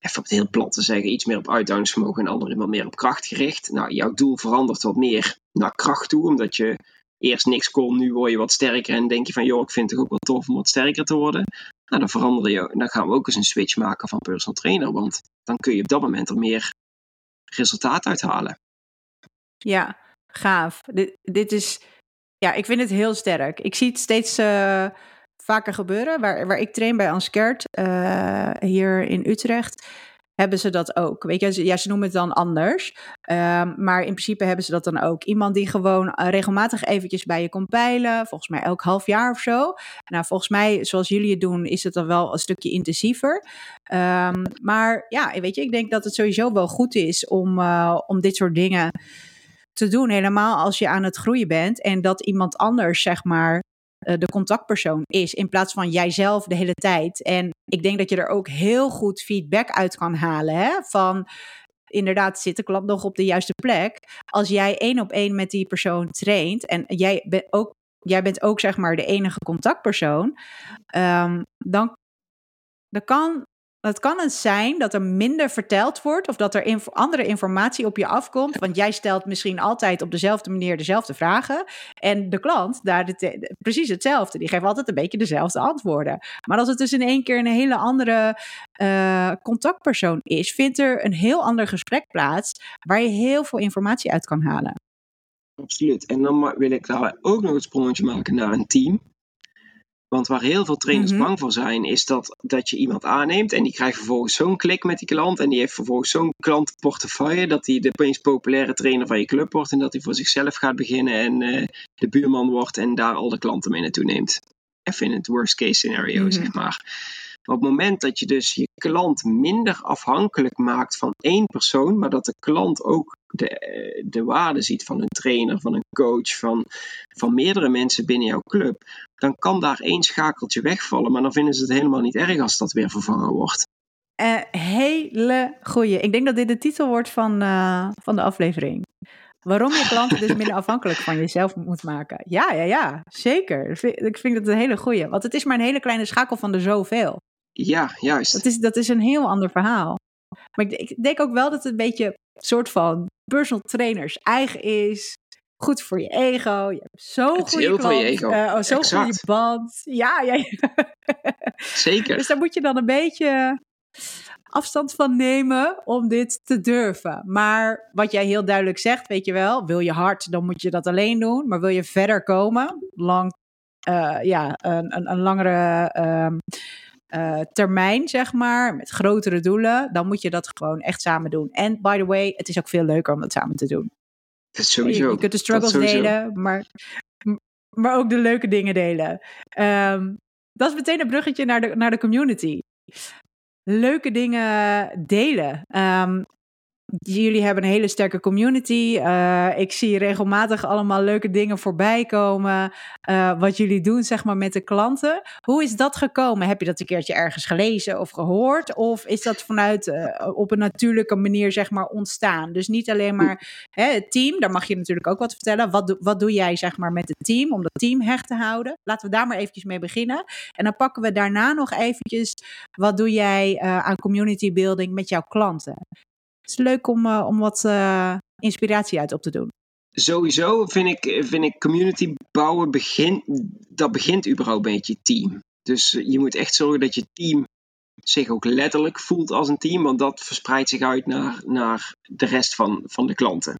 [SPEAKER 2] even op het heel plat te zeggen, iets meer op uithoudingsvermogen en de andere wat meer op kracht gericht. Nou, jouw doel verandert wat meer naar kracht toe, omdat je eerst niks kon, nu word je wat sterker en denk je van, joh, ik vind het ook wel tof om wat sterker te worden. Nou, dan verander je, dan gaan we ook eens een switch maken van personal trainer, want dan kun je op dat moment er meer resultaat uithalen.
[SPEAKER 1] Ja, gaaf. Dit, dit is, ja, ik vind het heel sterk. Ik zie het steeds uh, vaker gebeuren. Waar, waar ik train bij Anskert, uh, hier in Utrecht, hebben ze dat ook. Weet je, ja, ze noemen het dan anders. Um, maar in principe hebben ze dat dan ook. Iemand die gewoon uh, regelmatig eventjes bij je komt peilen. Volgens mij elk half jaar of zo. Nou, volgens mij, zoals jullie het doen, is het dan wel een stukje intensiever. Um, maar ja, weet je, ik denk dat het sowieso wel goed is om, om dit soort dingen te doen. Helemaal als je aan het groeien bent. En dat iemand anders, zeg maar, eh, de contactpersoon is, in plaats van jijzelf de hele tijd. En ik denk dat je er ook heel goed feedback uit kan halen. Hè? Van inderdaad, zit de klant nog op de juiste plek? Als jij één op één met die persoon traint en jij bent ook, jij bent ook zeg maar de enige contactpersoon, um, dan, dan kan het kan het zijn dat er minder verteld wordt of dat er andere informatie op je afkomt. Want jij stelt misschien altijd op dezelfde manier dezelfde vragen. En de klant daar precies hetzelfde. Die geeft altijd een beetje dezelfde antwoorden. Maar als het dus in één keer een hele andere uh, contactpersoon is, vindt er een heel ander gesprek plaats waar je heel veel informatie uit kan halen.
[SPEAKER 2] Absoluut. En dan wil ik daar ook nog een sprongetje maken naar een team. Want waar heel veel trainers mhm. bang voor zijn, is dat, dat je iemand aanneemt en die krijgt vervolgens zo'n klik met die klant en die heeft vervolgens zo'n klantenportefeuille dat hij de opeens populaire trainer van je club wordt en dat hij voor zichzelf gaat beginnen en uh, de buurman wordt en daar al de klanten mee naartoe neemt. Even in het worst case scenario, mhm. zeg maar. Maar op het moment dat je dus je klant minder afhankelijk maakt van één persoon, maar dat de klant ook de, eh, de waarde ziet van een trainer, van een coach, van, van meerdere mensen binnen jouw club, dan kan daar één schakeltje wegvallen. Maar dan vinden ze het helemaal niet erg als dat weer vervangen wordt.
[SPEAKER 1] Uh, hele goeie. Ik denk dat dit de titel wordt van, uh, van de aflevering. Waarom je klanten dus minder *laughs* afhankelijk van jezelf moet maken. Ja, ja, ja, zeker. Ik vind het een hele goeie. Want het is maar een hele kleine schakel van de zoveel.
[SPEAKER 2] Ja, juist.
[SPEAKER 1] Dat is, dat is een heel ander verhaal. Maar ik, ik denk ook wel dat het een beetje soort van personal trainers eigen is. Goed voor je ego. Je hebt zo'n goede klant. Je ego. Uh, oh, zo'n goede band. Ja, ja.
[SPEAKER 2] Zeker.
[SPEAKER 1] Dus daar moet je dan een beetje afstand van nemen om dit te durven. Maar wat jij heel duidelijk zegt, weet je wel, wil je hard, dan moet je dat alleen doen. Maar wil je verder komen, lang, uh, ja, een, een, een langere uh, uh, termijn, zeg maar, met grotere doelen, dan moet je dat gewoon echt samen doen. En by the way, het is ook veel leuker om dat samen te doen.
[SPEAKER 2] Dat is sowieso.
[SPEAKER 1] Je, kunt de struggles delen, maar, maar ook de leuke dingen delen. Um, dat is meteen een bruggetje naar de, naar de community. Leuke dingen delen. Um, jullie hebben een hele sterke community. Uh, ik zie regelmatig allemaal leuke dingen voorbij komen. Uh, wat jullie doen, zeg maar, met de klanten. Hoe is dat gekomen? Heb je dat een keertje ergens gelezen of gehoord? Of is dat vanuit uh, op een natuurlijke manier, zeg maar, ontstaan? Dus niet alleen maar hè, het team, daar mag je natuurlijk ook wat vertellen. Wat, wat doe jij, zeg maar, met het team om dat team hecht te houden? Laten we daar maar eventjes mee beginnen. En dan pakken we daarna nog eventjes, wat doe jij aan community building met jouw klanten? Is leuk om, uh, om wat uh, inspiratie uit op te doen.
[SPEAKER 2] Sowieso vind ik, vind ik community bouwen begint, dat begint überhaupt met je team. Dus je moet echt zorgen dat je team zich ook letterlijk voelt als een team, want dat verspreidt zich uit naar, naar de rest van, van de klanten.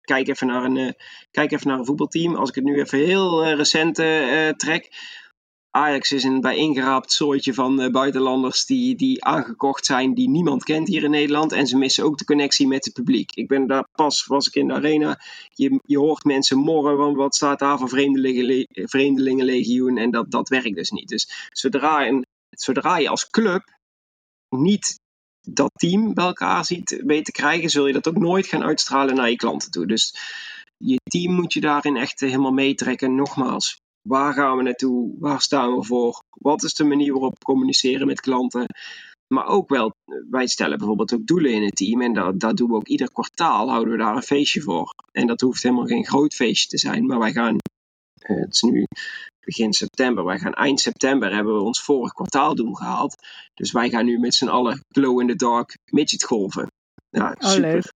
[SPEAKER 2] Kijk even, naar een, uh, kijk even naar een voetbalteam. Als ik het nu even heel recent trek Ajax is een bijeengeraapt soortje van uh, buitenlanders die, die aangekocht zijn, die niemand kent hier in Nederland. En ze missen ook de connectie met het publiek. Ik ben daar pas, was ik in de arena. Je, je hoort mensen morren, want wat staat daar voor vreemdelingen, vreemdelingenlegioen? En dat, dat werkt dus niet. Dus zodra, een, zodra je als club niet dat team bij elkaar ziet weten krijgen, zul je dat ook nooit gaan uitstralen naar je klanten toe. Dus je team moet je daarin echt helemaal meetrekken. Nogmaals, waar gaan we naartoe? Waar staan we voor? Wat is de manier waarop we communiceren met klanten? Maar ook wel, wij stellen bijvoorbeeld ook doelen in het team. En dat, dat doen we ook ieder kwartaal, houden we daar een feestje voor. En dat hoeft helemaal geen groot feestje te zijn. Maar wij gaan, eh, het is nu begin september. Wij gaan eind september hebben we ons vorig kwartaaldoel gehaald. Dus wij gaan nu met z'n allen glow in the dark midget golven. Ja, oh, super.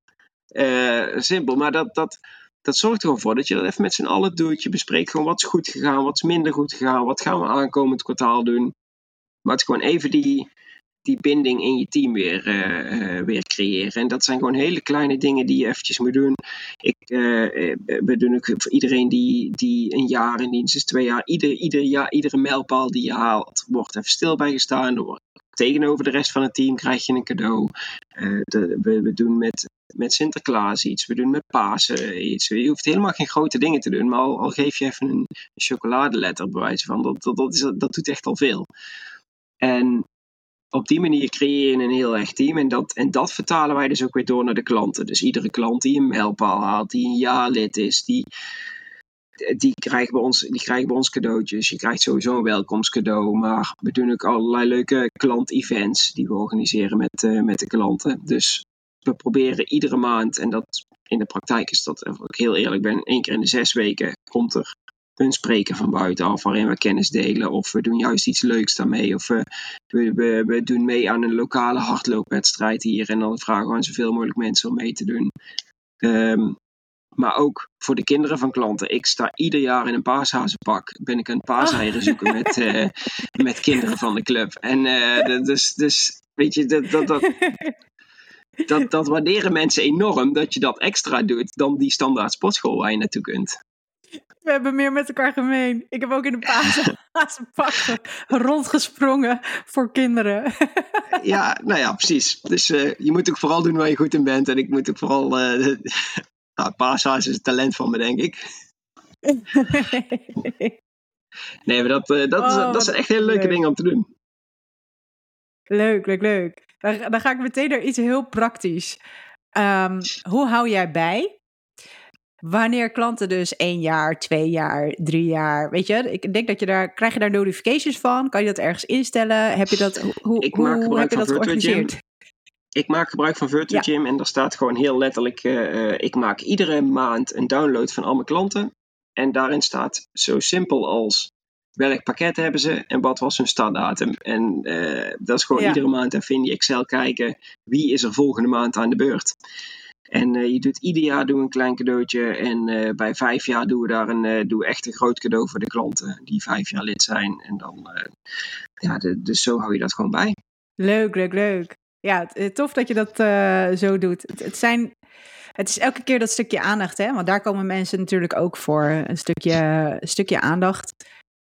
[SPEAKER 2] Uh, simpel, maar dat, dat, dat zorgt er gewoon voor dat je dat even met z'n allen doet. Je bespreekt gewoon wat is goed gegaan, wat is minder goed gegaan, wat gaan we aankomend kwartaal doen. Maar het gewoon even die, die binding in je team weer, uh, weer creëren. En dat zijn gewoon hele kleine dingen die je eventjes moet doen. Ik, uh, we doen ook voor iedereen die, die een jaar in dienst is, twee jaar, ieder, ieder jaar, iedere mijlpaal die je haalt, wordt even stil bij gestaan. Tegenover de rest van het team krijg je een cadeau. De, we, we doen met met Sinterklaas iets, we doen met Pasen iets. Je hoeft helemaal geen grote dingen te doen, maar al, geef je even een, chocoladeletter bij wijze van, dat, dat, dat doet echt al veel. En op die manier creëer je een heel echt team. En dat, en dat vertalen wij dus ook weer door naar de klanten. Dus iedere klant die een mijlpaal haalt, die een jaarlid is, die, die, krijgt bij ons, die krijgt bij ons cadeautjes. Je krijgt sowieso een welkomstcadeau. Maar we doen ook allerlei leuke klant-events die we organiseren met, uh, met de klanten. Dus we proberen iedere maand, en dat in de praktijk is dat, als ik heel eerlijk ben, één keer in de zes weken komt er een spreker van buitenaf waarin we kennis delen. Of we doen juist iets leuks daarmee. Of we, we, we doen mee aan een lokale hardloopwedstrijd hier. En dan vragen we aan zoveel mogelijk mensen om mee te doen. Ehm, maar ook voor de kinderen van klanten. Ik sta ieder jaar in een paashazenpak. Ben ik een paaseieren zoeken *laughs* met, uh, met kinderen van de club. En uh, dus, dus weet je, dat, dat, dat, dat, dat waarderen mensen enorm dat je dat extra doet dan die standaard sportschool waar je naartoe kunt.
[SPEAKER 1] We hebben meer met elkaar gemeen. Ik heb ook in de paaspak *laughs* rondgesprongen voor kinderen.
[SPEAKER 2] ja, nou ja, precies. Dus uh, je moet ook vooral doen waar je goed in bent. En ik moet ook vooral... Uh, nou, is een talent van me, denk ik. *laughs* nee, maar dat, uh, dat, is, oh, dat zijn echt hele leuke dingen om te doen.
[SPEAKER 1] Leuk, leuk, leuk. Dan, dan ga ik meteen naar iets heel praktisch. Um, hoe hou jij bij? Wanneer klanten dus één jaar, twee jaar, drie jaar, weet je, ik denk dat je daar, krijg je daar notifications van? Kan je dat ergens instellen? Heb je dat, hoe, ik maak hoe heb je dat georganiseerd?
[SPEAKER 2] Ik maak gebruik van Virtual Gym en daar staat gewoon heel letterlijk, uh, ik maak iedere maand een download van al mijn klanten. En daarin staat zo simpel als welk pakket hebben ze en wat was hun startdatum. En uh, dat is gewoon iedere maand even in die Excel kijken wie is er volgende maand aan de beurt. En uh, je doet ieder jaar doen een klein cadeautje. En uh, bij vijf jaar doen we daar een, doen we echt een groot cadeau voor de klanten die vijf jaar lid zijn. En dan, ja, de, dus zo hou je dat gewoon bij.
[SPEAKER 1] Leuk, leuk, leuk. Ja, tof dat je dat zo doet. Het, het, zijn het is elke keer dat stukje aandacht, hè? Want daar komen mensen natuurlijk ook voor. Een stukje, een stukje aandacht.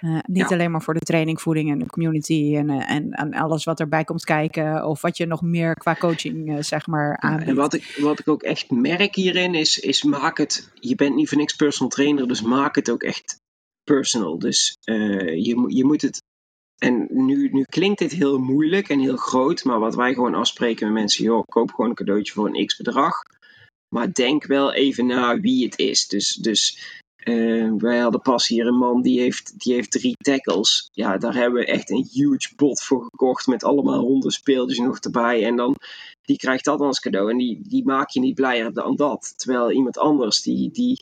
[SPEAKER 1] Uh, niet alleen maar voor de training, voeding en de community en, uh, en, en, alles wat erbij komt kijken. Of wat je nog meer qua coaching, uh, zeg maar, aanbiedt.
[SPEAKER 2] en wat ik, wat ik ook echt merk hierin is, is maak het... Je bent niet voor niks personal trainer, dus maak het ook echt personal. Dus je, je moet het... En nu, nu klinkt dit heel moeilijk en heel groot, maar wat wij gewoon afspreken met mensen... joh, koop gewoon een cadeautje voor een x-bedrag. Maar denk wel even na wie het is. Dus, dus uh, wij hadden pas hier een man die heeft, die heeft drie tackles. Ja, daar hebben we echt een huge bot voor gekocht met allemaal ronde speeltjes nog erbij. En dan, die krijgt dat als cadeau en die, die maak je niet blijer dan dat. Terwijl iemand anders, die, die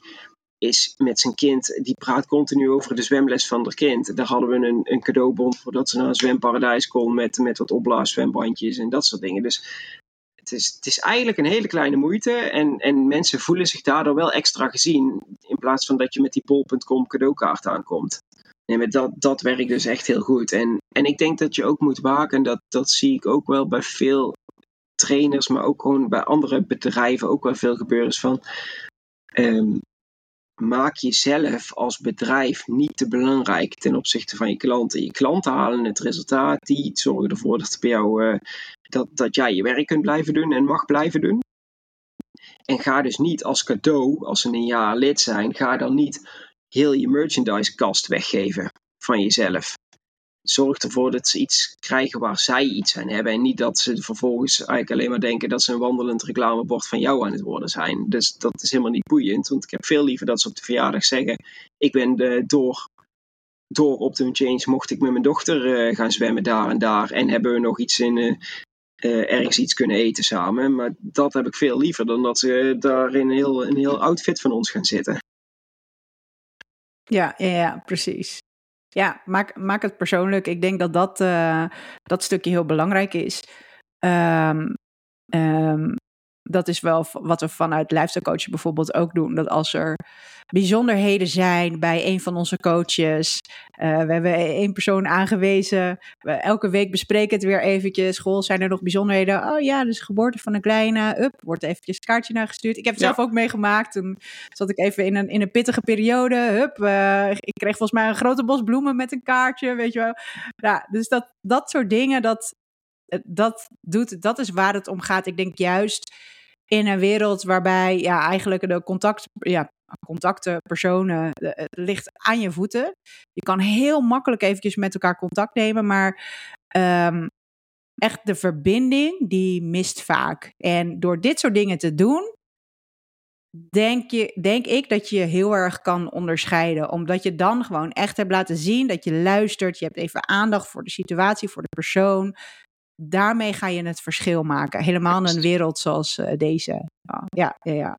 [SPEAKER 2] is met zijn kind, die praat continu over de zwemles van haar kind. Daar hadden we een, een cadeaubon voor dat ze naar een zwemparadijs kon met, met wat opblaaszwembandjes en dat soort dingen. Dus het is, het is eigenlijk een hele kleine moeite en, en mensen voelen zich daardoor wel extra gezien in plaats van dat je met die bol.com cadeaukaart aankomt. Nee, maar dat, dat werkt dus echt heel goed. En, en ik denk dat je ook moet waken, en dat, dat zie ik ook wel bij veel trainers, maar ook gewoon bij andere bedrijven ook wel veel gebeuren, is van um, maak jezelf als bedrijf niet te belangrijk ten opzichte van je klanten. Je klanten halen het resultaat, die zorgen ervoor dat, bij jou, uh, dat, dat jij je werk kunt blijven doen en mag blijven doen. En ga dus niet als cadeau, als ze een jaar lid zijn, ga dan niet heel je merchandise kast weggeven van jezelf. Zorg ervoor dat ze iets krijgen waar zij iets aan hebben. En niet dat ze vervolgens eigenlijk alleen maar denken dat ze een wandelend reclamebord van jou aan het worden zijn. Dus dat is helemaal niet boeiend. Want ik heb veel liever dat ze op de verjaardag zeggen: Ik ben de, door, door Optimum Change mocht ik met mijn dochter uh, gaan zwemmen daar en daar. En hebben we nog iets in, uh, ergens iets kunnen eten samen. Maar dat heb ik veel liever dan dat ze daar in een heel, een heel outfit van ons gaan zitten.
[SPEAKER 1] Ja, ja precies. Ja, maak, maak het persoonlijk. Ik denk dat dat, uh, dat stukje heel belangrijk is. Um, dat is wel wat we vanuit lifestyle coachen bijvoorbeeld ook doen. Dat als er bijzonderheden zijn bij een van onze coaches. Uh, we hebben één persoon aangewezen. We elke week bespreken het weer eventjes. School, zijn er nog bijzonderheden? Oh ja, dus geboorte van een kleine. Up, wordt eventjes een kaartje naar gestuurd. Ik heb het ja. zelf ook meegemaakt. Toen zat ik even in een, in een pittige periode. Hup, uh, ik kreeg volgens mij een grote bos bloemen met een kaartje, weet je wel. Ja, dus dat, dat soort dingen, dat, dat, doet, dat is waar het om gaat. Ik denk juist in een wereld waarbij ja, eigenlijk de contact, ja, contacten, personen, het ligt aan je voeten. Je kan heel makkelijk eventjes met elkaar contact nemen, maar um, echt de verbinding, die mist vaak. En door dit soort dingen te doen, denk, je, denk ik dat je je heel erg kan onderscheiden. Omdat je dan gewoon echt hebt laten zien dat je luistert. Je hebt even aandacht voor de situatie, voor de persoon daarmee ga je het verschil maken. Helemaal in een wereld zoals uh, deze. Ja, ja, ja.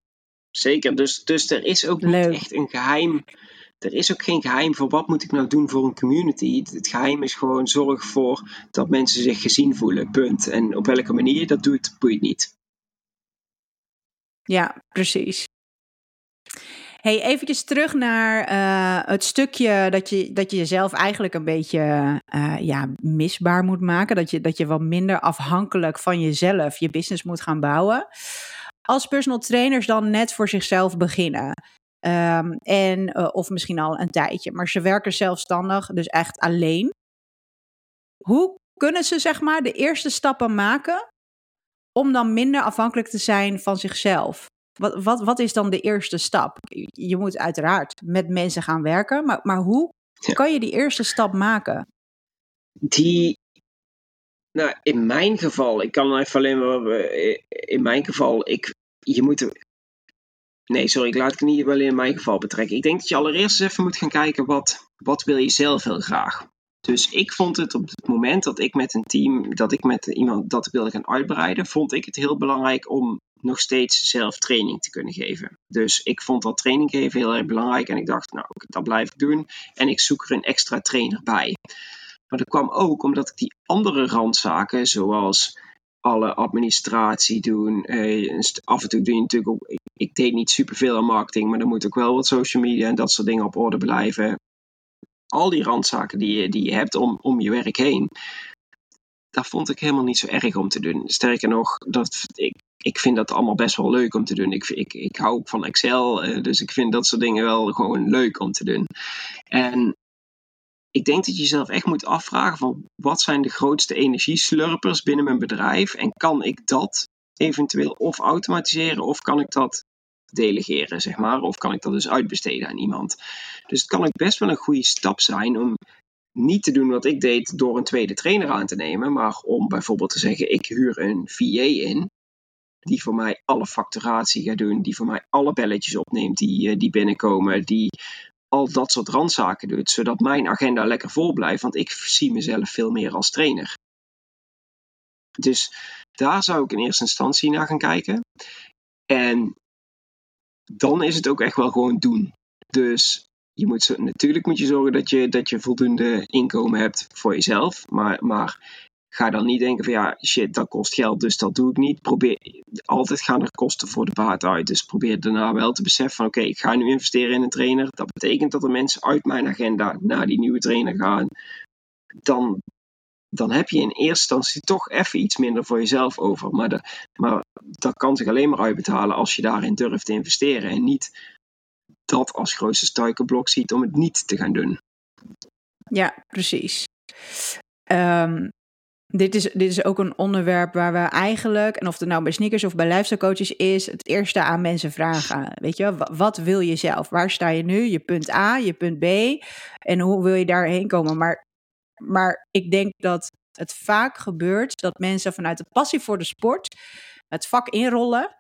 [SPEAKER 2] Zeker, dus, dus er is ook niet echt een geheim. Er is ook geen geheim voor wat moet ik nou doen voor een community. Het geheim is gewoon zorg voor dat mensen zich gezien voelen. Punt. En op welke manier dat doet, boeit niet.
[SPEAKER 1] Ja, precies. Hey, eventjes terug naar uh, het stukje dat je, dat je jezelf eigenlijk een beetje uh, ja, misbaar moet maken. Dat je, dat je wat minder afhankelijk van jezelf je business moet gaan bouwen. Als personal trainers dan net voor zichzelf beginnen. Um, en, uh, of misschien al een tijdje. Maar ze werken zelfstandig, dus echt alleen. Hoe kunnen ze zeg maar de eerste stappen maken om dan minder afhankelijk te zijn van zichzelf? Wat, wat, wat is dan de eerste stap? Je moet uiteraard met mensen gaan werken, maar, maar hoe ja. kan je die eerste stap maken?
[SPEAKER 2] Die, nou, in mijn geval, ik kan even alleen maar, in mijn geval, ik, je moet, nee, sorry, ik laat het niet wel in mijn geval betrekken. Ik denk dat je allereerst even moet gaan kijken, wat, wat wil je zelf heel graag? Dus ik vond het op het moment dat ik met een team, dat ik met iemand dat wilde gaan uitbreiden, vond ik het heel belangrijk om nog steeds zelf training te kunnen geven. Dus ik vond dat training geven heel erg belangrijk en ik dacht, nou, dat blijf ik doen. En ik zoek er een extra trainer bij. Maar dat kwam ook omdat ik die andere randzaken, zoals alle administratie doen. Eh, af en toe doe je natuurlijk ook. Ik, deed niet superveel aan marketing, maar dan moet ook wel wat social media en dat soort dingen op orde blijven. Al die randzaken die je, die je hebt om, om je werk heen. Dat vond ik helemaal niet zo erg om te doen. Sterker nog, dat, ik, ik vind dat allemaal best wel leuk om te doen. Ik, ik, ik hou ook van Excel, uh, dus ik vind dat soort dingen wel gewoon leuk om te doen. En ik denk dat je jezelf echt moet afvragen van wat zijn de grootste energieslurpers binnen mijn bedrijf en kan ik dat eventueel of automatiseren of kan ik dat delegeren, zeg maar, of kan ik dat dus uitbesteden aan iemand. Dus het kan ook best wel een goede stap zijn om niet te doen wat ik deed door een tweede trainer aan te nemen, maar om bijvoorbeeld te zeggen: ik huur een VA in die voor mij alle facturatie gaat doen, die voor mij alle belletjes opneemt die, eh, die binnenkomen, die al dat soort randzaken doet, zodat mijn agenda lekker vol blijft, want ik zie mezelf veel meer als trainer. Dus daar zou ik in eerste instantie naar gaan kijken. En dan is het ook echt wel gewoon doen. Dus je moet, natuurlijk moet je zorgen dat je, dat je voldoende inkomen hebt voor jezelf. Maar, maar Ga dan niet denken van ja, shit, dat kost geld, dus dat doe ik niet. Probeer, altijd gaan er kosten voor de baat uit. Dus probeer daarna wel te beseffen van oké, ik ga nu investeren in een trainer. Dat betekent dat er mensen uit mijn agenda naar die nieuwe trainer gaan. Dan, dan heb je in eerste instantie toch even iets minder voor jezelf over. Maar, de, maar dat kan zich alleen maar uitbetalen als je daarin durft te investeren. En niet dat als grootste struikelblok ziet om het niet te gaan doen.
[SPEAKER 1] Ja, precies. Um, dit is, dit is ook een onderwerp waar we eigenlijk, en of het nou bij sneakers of bij lifestyle coaches is, het eerste aan mensen vragen. Weet je, wat wil je zelf? Waar sta je nu? Je punt A, je punt B. En hoe wil je daarheen komen? Maar, maar ik denk dat het vaak gebeurt dat mensen vanuit de passie voor de sport het vak inrollen,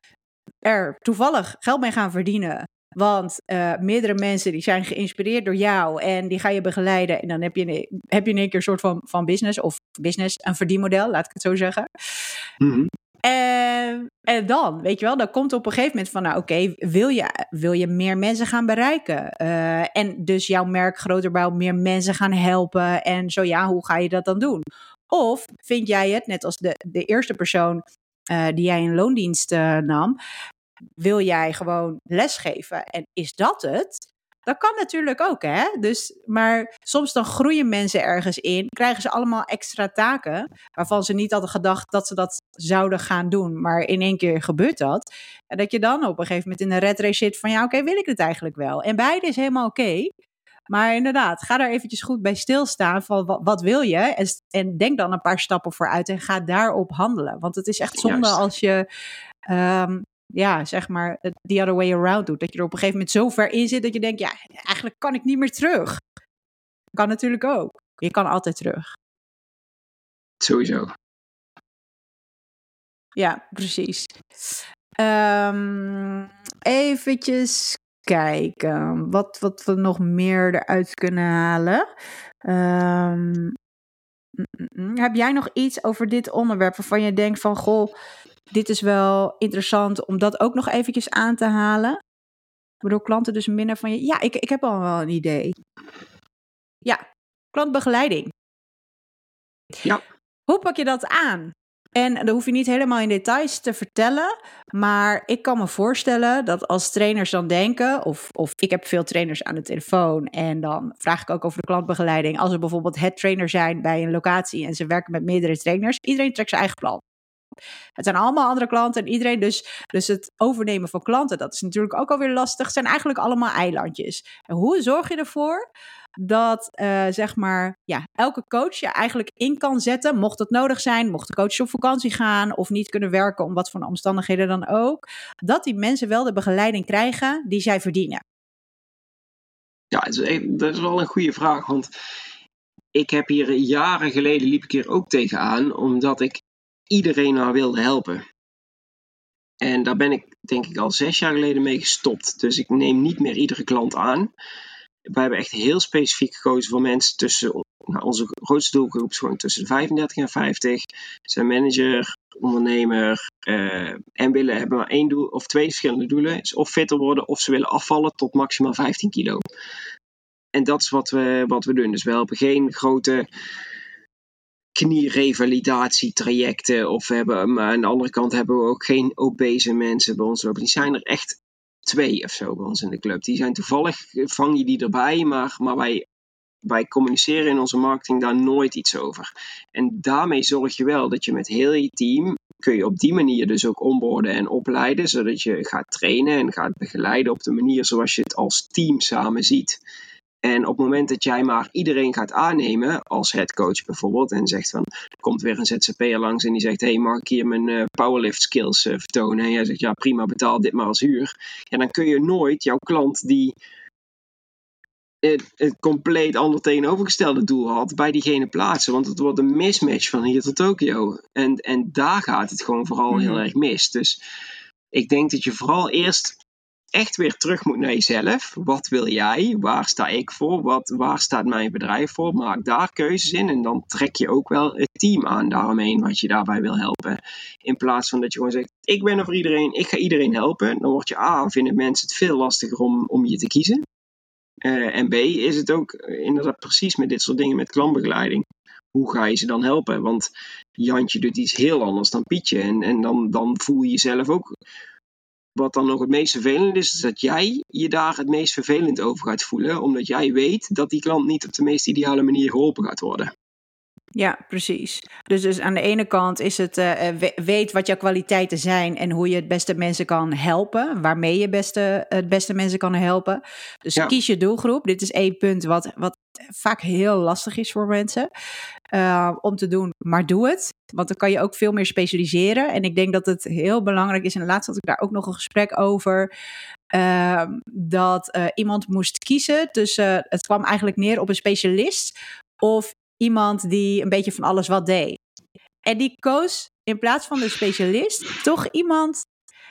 [SPEAKER 1] er toevallig geld mee gaan verdienen. Want uh, meerdere mensen die zijn geïnspireerd door jou en die ga je begeleiden. En dan heb je, heb je in één keer een soort van, van business of business, een verdienmodel, laat ik het zo zeggen.
[SPEAKER 2] Mhm.
[SPEAKER 1] En, en dan, weet je wel, dan komt op een gegeven moment van, nou oké, wil, je, wil je meer mensen gaan bereiken? Uh, en dus jouw merk groter bouwen, meer mensen gaan helpen. En zo ja, hoe ga je dat dan doen? Of vind jij het, net als de, de eerste persoon uh, die jij in loondienst uh, nam, wil jij gewoon lesgeven en is dat het? Dat kan natuurlijk ook, hè? Dus, maar soms dan groeien mensen ergens in, krijgen ze allemaal extra taken, waarvan ze niet hadden gedacht dat ze dat zouden gaan doen, maar in één keer gebeurt dat. En dat je dan op een gegeven moment in een red race zit van, ja, oké, wil ik het eigenlijk wel? En beide is helemaal oké. Maar inderdaad, ga daar eventjes goed bij stilstaan van wat, wat wil je? En, en, denk dan een paar stappen vooruit en ga daarop handelen. Want het is echt zonde als je um, ja, zeg maar, the other way around doet. Dat je er op een gegeven moment zo ver in zit dat je denkt, ja, eigenlijk kan ik niet meer terug. Kan natuurlijk ook. Je kan altijd terug.
[SPEAKER 2] Sowieso.
[SPEAKER 1] Ja, precies. Um, eventjes kijken wat, wat we nog meer eruit kunnen halen. Um, heb jij nog iets over dit onderwerp waarvan je denkt van, goh, dit is wel interessant om dat ook nog eventjes aan te halen. Waardoor klanten dus minder van je. Ja, ik, ik heb al wel een idee. Ja, klantbegeleiding.
[SPEAKER 2] Ja.
[SPEAKER 1] Hoe pak je dat aan? En dan hoef je niet helemaal in details te vertellen. Maar ik kan me voorstellen dat als trainers dan denken, of, of ik heb veel trainers aan de telefoon. En dan vraag ik ook over de klantbegeleiding. Als ze bijvoorbeeld het trainer zijn bij een locatie en ze werken met meerdere trainers. Iedereen trekt zijn eigen plan. Het zijn allemaal andere klanten en iedereen dus, dus het overnemen van klanten, dat is natuurlijk ook alweer lastig. Het zijn eigenlijk allemaal eilandjes. En hoe zorg je ervoor dat uh, zeg maar, ja, elke coach je eigenlijk in kan zetten, mocht het nodig zijn, mocht de coach op vakantie gaan of niet kunnen werken, om wat voor omstandigheden dan ook, dat die mensen wel de begeleiding krijgen die zij verdienen?
[SPEAKER 2] Ja, dat is wel een goede vraag, want ik heb hier jaren geleden liep ik hier ook tegenaan, omdat ik iedereen maar wilde helpen. En daar ben ik denk ik al zes jaar geleden mee gestopt. Dus ik neem niet meer iedere klant aan. Wij hebben echt heel specifiek gekozen voor mensen tussen, nou, onze grootste doelgroep is gewoon tussen de 35 en 50. Zijn manager, ondernemer uh, en willen hebben maar één doel of twee verschillende doelen. Of fitter worden of ze willen afvallen tot maximaal 15 kilo. En dat is wat we, wat we doen. Dus we helpen geen grote knierevalidatietrajecten. Of we hebben, maar aan de andere kant hebben we ook geen obese mensen bij ons lopen. Die zijn er echt twee of zo bij ons in de club. Die zijn toevallig, vang je die erbij, maar, maar wij, wij communiceren in onze marketing daar nooit iets over. En daarmee zorg je wel dat je met heel je team, kun je op die manier dus ook onboorden en opleiden, zodat je gaat trainen en gaat begeleiden op de manier zoals je het als team samen ziet. En op het moment dat jij maar iedereen gaat aannemen, als headcoach bijvoorbeeld, en zegt van, er komt weer een ZZP'er langs en die zegt, hey, mag ik hier mijn uh, powerlift skills uh, vertonen? En jij zegt, ja prima, betaal dit maar als huur. Ja, dan kun je nooit jouw klant die het, compleet ander tegenovergestelde doel had, bij diegene plaatsen. Want het wordt een mismatch van hier tot Tokio. En, en daar gaat het gewoon vooral heel mhm. erg mis. Dus ik denk dat je vooral eerst echt weer terug moet naar jezelf. Wat wil jij? Waar sta ik voor? Wat, waar staat mijn bedrijf voor? Maak daar keuzes in en dan trek je ook wel het team aan daaromheen wat je daarbij wil helpen. In plaats van dat je gewoon zegt, ik ben er voor iedereen, ik ga iedereen helpen. Dan word je A, vinden mensen het veel lastiger om, om je te kiezen. Uh, en B, is het ook inderdaad precies met dit soort dingen met klantbegeleiding. Hoe ga je ze dan helpen? Want Jantje doet iets heel anders dan Pietje. En, en dan, dan voel je jezelf ook wat dan nog het meest vervelend is, is dat jij je daar het meest vervelend over gaat voelen, omdat jij weet dat die klant niet op de meest ideale manier geholpen gaat worden.
[SPEAKER 1] Ja, precies. Dus, dus aan de ene kant is het uh, weet wat jouw kwaliteiten zijn en hoe je het beste mensen kan helpen, waarmee je beste, het beste mensen kan helpen. Dus kies je doelgroep. Dit is één punt wat, wat vaak heel lastig is voor mensen uh, om te doen, maar doe het. Want dan kan je ook veel meer specialiseren. En ik denk dat het heel belangrijk is. En laatst had ik daar ook nog een gesprek over. Uh, dat iemand moest kiezen tussen. het kwam eigenlijk neer op een specialist. Of iemand die een beetje van alles wat deed. En die koos in plaats van de specialist toch iemand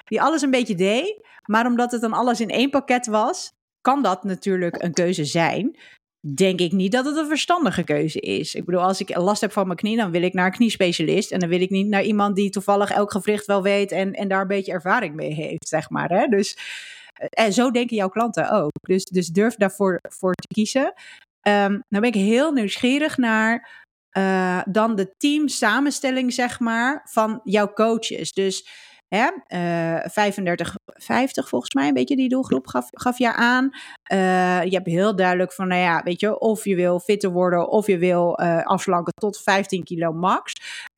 [SPEAKER 1] die alles een beetje deed. Maar omdat het dan alles in één pakket was, kan dat natuurlijk een keuze zijn. Denk ik niet dat het een verstandige keuze is. Ik bedoel, als ik last heb van mijn knie, dan wil ik naar een kniespecialist. En dan wil ik niet naar iemand die toevallig elk gewricht wel weet en, en daar een beetje ervaring mee heeft, zeg maar. Hè? Dus en zo denken jouw klanten ook. Dus, dus durf daarvoor voor te kiezen. Um, nou ben ik heel nieuwsgierig naar uh, dan de team-samenstelling, zeg maar, van jouw coaches. Dus hè, uh, 35, 50 volgens mij, een beetje die doelgroep gaf, gaf je aan. Uh, je hebt heel duidelijk van, nou ja, weet je, of je wil fitter worden of je wil afslanken tot 15 kilo max.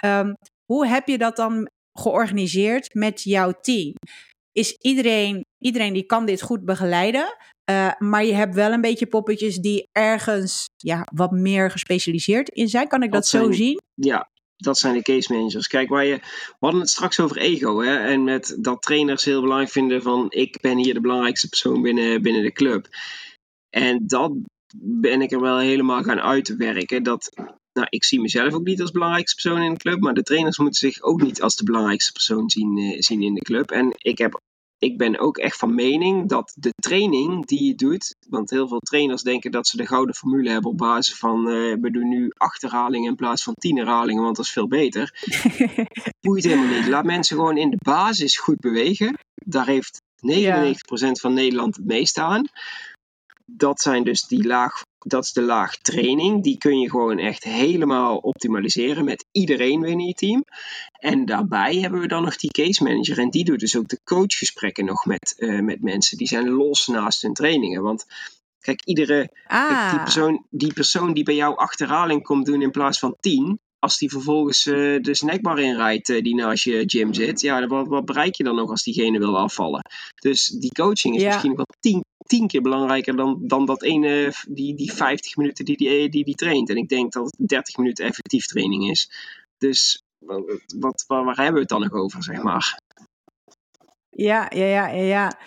[SPEAKER 1] Um, hoe heb je dat dan georganiseerd met jouw team? Is iedereen, iedereen die kan dit goed begeleiden? Uh, maar je hebt wel een beetje poppetjes die ergens ja, wat meer gespecialiseerd in zijn. Kan ik dat, dat zo zien?
[SPEAKER 2] Ja, dat zijn de case managers. Kijk, waar je, we hadden het straks over ego. Hè? En met dat trainers heel belangrijk vinden van ik ben hier de belangrijkste persoon binnen, binnen de club. En dat ben ik er wel helemaal gaan uitwerken. Dat, nou, ik zie mezelf ook niet als belangrijkste persoon in de club. Maar de trainers moeten zich ook niet als de belangrijkste persoon zien, uh, zien in de club. En ik heb ik ben ook echt van mening dat de training die je doet, want heel veel trainers denken dat ze de gouden formule hebben op basis van uh, we doen nu acht herhalingen in plaats van tien herhalingen, want dat is veel beter. *laughs* Boeit helemaal niet. Laat mensen gewoon in de basis goed bewegen. Daar heeft 99% ja. van Nederland het meest aan dat zijn dus die laag, dat is de laag training. Die kun je gewoon echt helemaal optimaliseren met iedereen binnen je team. En daarbij hebben we dan nog die case manager. En die doet dus ook de coachgesprekken nog met, uh, met mensen. Die zijn los naast hun trainingen. Want kijk, iedere
[SPEAKER 1] ah.
[SPEAKER 2] die, persoon, die persoon die bij jou achterhaling komt doen in plaats van tien als die vervolgens uh, de snackbar inrijdt uh, die naast je gym zit, ja, wat, wat, bereik je dan nog als diegene wil afvallen? Dus die coaching is ja. misschien wel tien, tien keer belangrijker dan, dan dat ene, die, die 50 minuten die die, die die traint. En ik denk dat het 30 minuten effectief training is. Dus wat, waar, waar hebben we het dan nog over, zeg maar?
[SPEAKER 1] Ja, ja, ja, ja.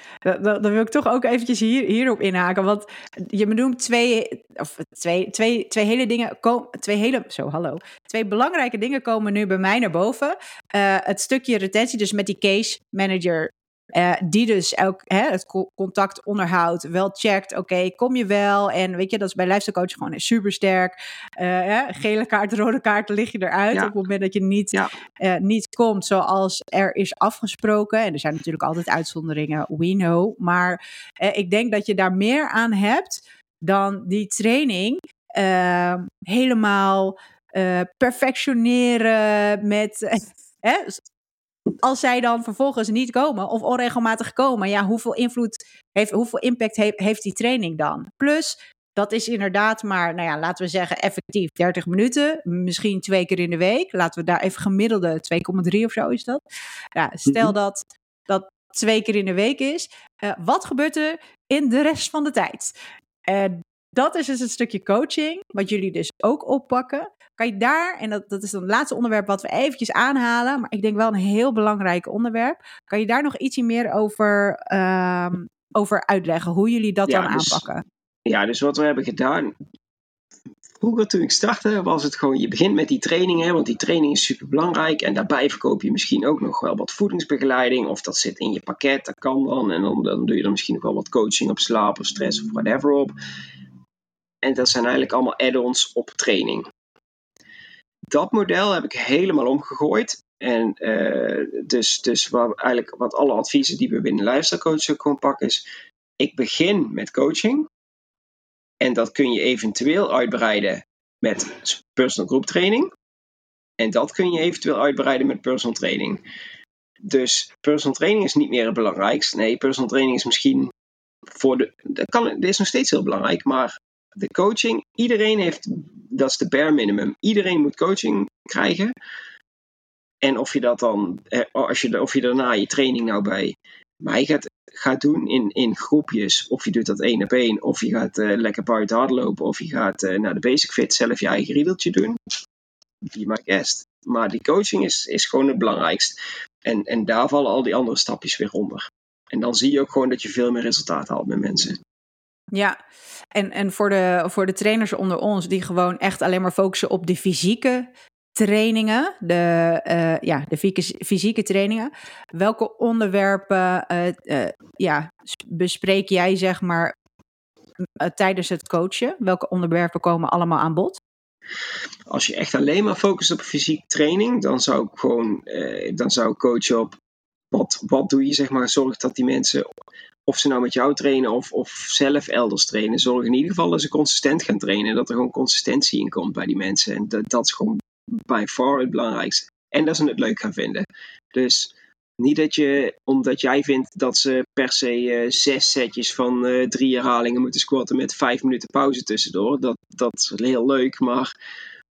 [SPEAKER 1] Dan, wil ik toch ook eventjes hier, hierop inhaken. Want je benoemt twee, of twee, twee, twee hele dingen. Twee hele, zo, hallo. Twee belangrijke dingen komen nu bij mij naar boven. Uh, het stukje retentie, dus met die case manager uh, die dus elk, hè, het contact onderhoudt, wel checkt, oké, okay, kom je wel? En weet je, dat is bij lifestyle gewoon super sterk. Uh, gele kaart, rode kaart, lig je eruit ja. op het moment dat je niet, ja. uh, niet komt zoals er is afgesproken. En er zijn natuurlijk altijd uitzonderingen, we know. Maar ik denk dat je daar meer aan hebt dan die training helemaal perfectioneren met... *laughs* als zij dan vervolgens niet komen of onregelmatig komen, ja, hoeveel invloed heeft, hoeveel impact heeft, heeft die training dan? Plus, dat is inderdaad maar, nou ja, laten we zeggen, effectief 30 minuten. Misschien twee keer in de week. Laten we daar even gemiddelde 2,3 of zo is dat. Ja, stel dat dat twee keer in de week is. Uh, wat gebeurt er in de rest van de tijd? En dat is dus het stukje coaching, wat jullie dus ook oppakken. Kan je daar, en dat, dat is dan het laatste onderwerp wat we eventjes aanhalen, maar ik denk wel een heel belangrijk onderwerp. Kan je daar nog ietsje meer over, um, over uitleggen, hoe jullie dat ja, dan
[SPEAKER 2] dus,
[SPEAKER 1] aanpakken?
[SPEAKER 2] Ja, dus wat we hebben gedaan. Vroeger toen ik startte was het gewoon, je begint met die trainingen, want die training is super belangrijk. En daarbij verkoop je misschien ook nog wel wat voedingsbegeleiding. Of dat zit in je pakket, dat kan dan. En dan, dan doe je er misschien nog wel wat coaching op slaap of stress of whatever op. En dat zijn eigenlijk allemaal add-ons op training. Dat model heb ik helemaal omgegooid. En uh, dus, dus wat, eigenlijk wat alle adviezen die we binnen lifestyle coaching kunnen pakken is, ik begin met coaching. En dat kun je eventueel uitbreiden met personal group training. En dat kun je eventueel uitbreiden met personal training. Dus personal training is niet meer het belangrijkste. Nee, personal training is misschien voor de. Dat, kan, dat is nog steeds heel belangrijk, maar de coaching, iedereen heeft dat is de bare minimum. Iedereen moet coaching krijgen. En of je dat dan, eh, als je, of je daarna je training nou bij mij gaat, gaat doen in, in groepjes, of je doet dat één op één, of je gaat uh, lekker buiten hardlopen, of je gaat uh, naar de Basic Fit zelf je eigen riedeltje doen. Be my guest. Maar die coaching is, is gewoon het belangrijkste. En, en daar vallen al die andere stapjes weer onder. En dan zie je ook gewoon dat je veel meer resultaat haalt met mensen.
[SPEAKER 1] Ja, en, en voor, de, voor de trainers onder ons die gewoon echt alleen maar focussen op de fysieke trainingen, de, uh, ja, de fysieke trainingen. Welke onderwerpen uh, uh, ja, bespreek jij zeg maar tijdens het coachen? Welke onderwerpen komen allemaal aan bod?
[SPEAKER 2] Als je echt alleen maar focust op fysiek training, dan zou ik gewoon dan zou ik coachen op wat, wat doe je, zeg maar, zorg dat die mensen, of ze nou met jou trainen of, of zelf elders trainen, zorg in ieder geval dat ze consistent gaan trainen. Dat er gewoon consistentie in komt bij die mensen. En dat, dat is gewoon by far het belangrijkste. En dat ze het leuk gaan vinden. Dus niet dat je, omdat jij vindt dat ze per se uh, zes setjes van uh, drie herhalingen moeten squatten met vijf minuten pauze tussendoor. Dat, dat is heel leuk, maar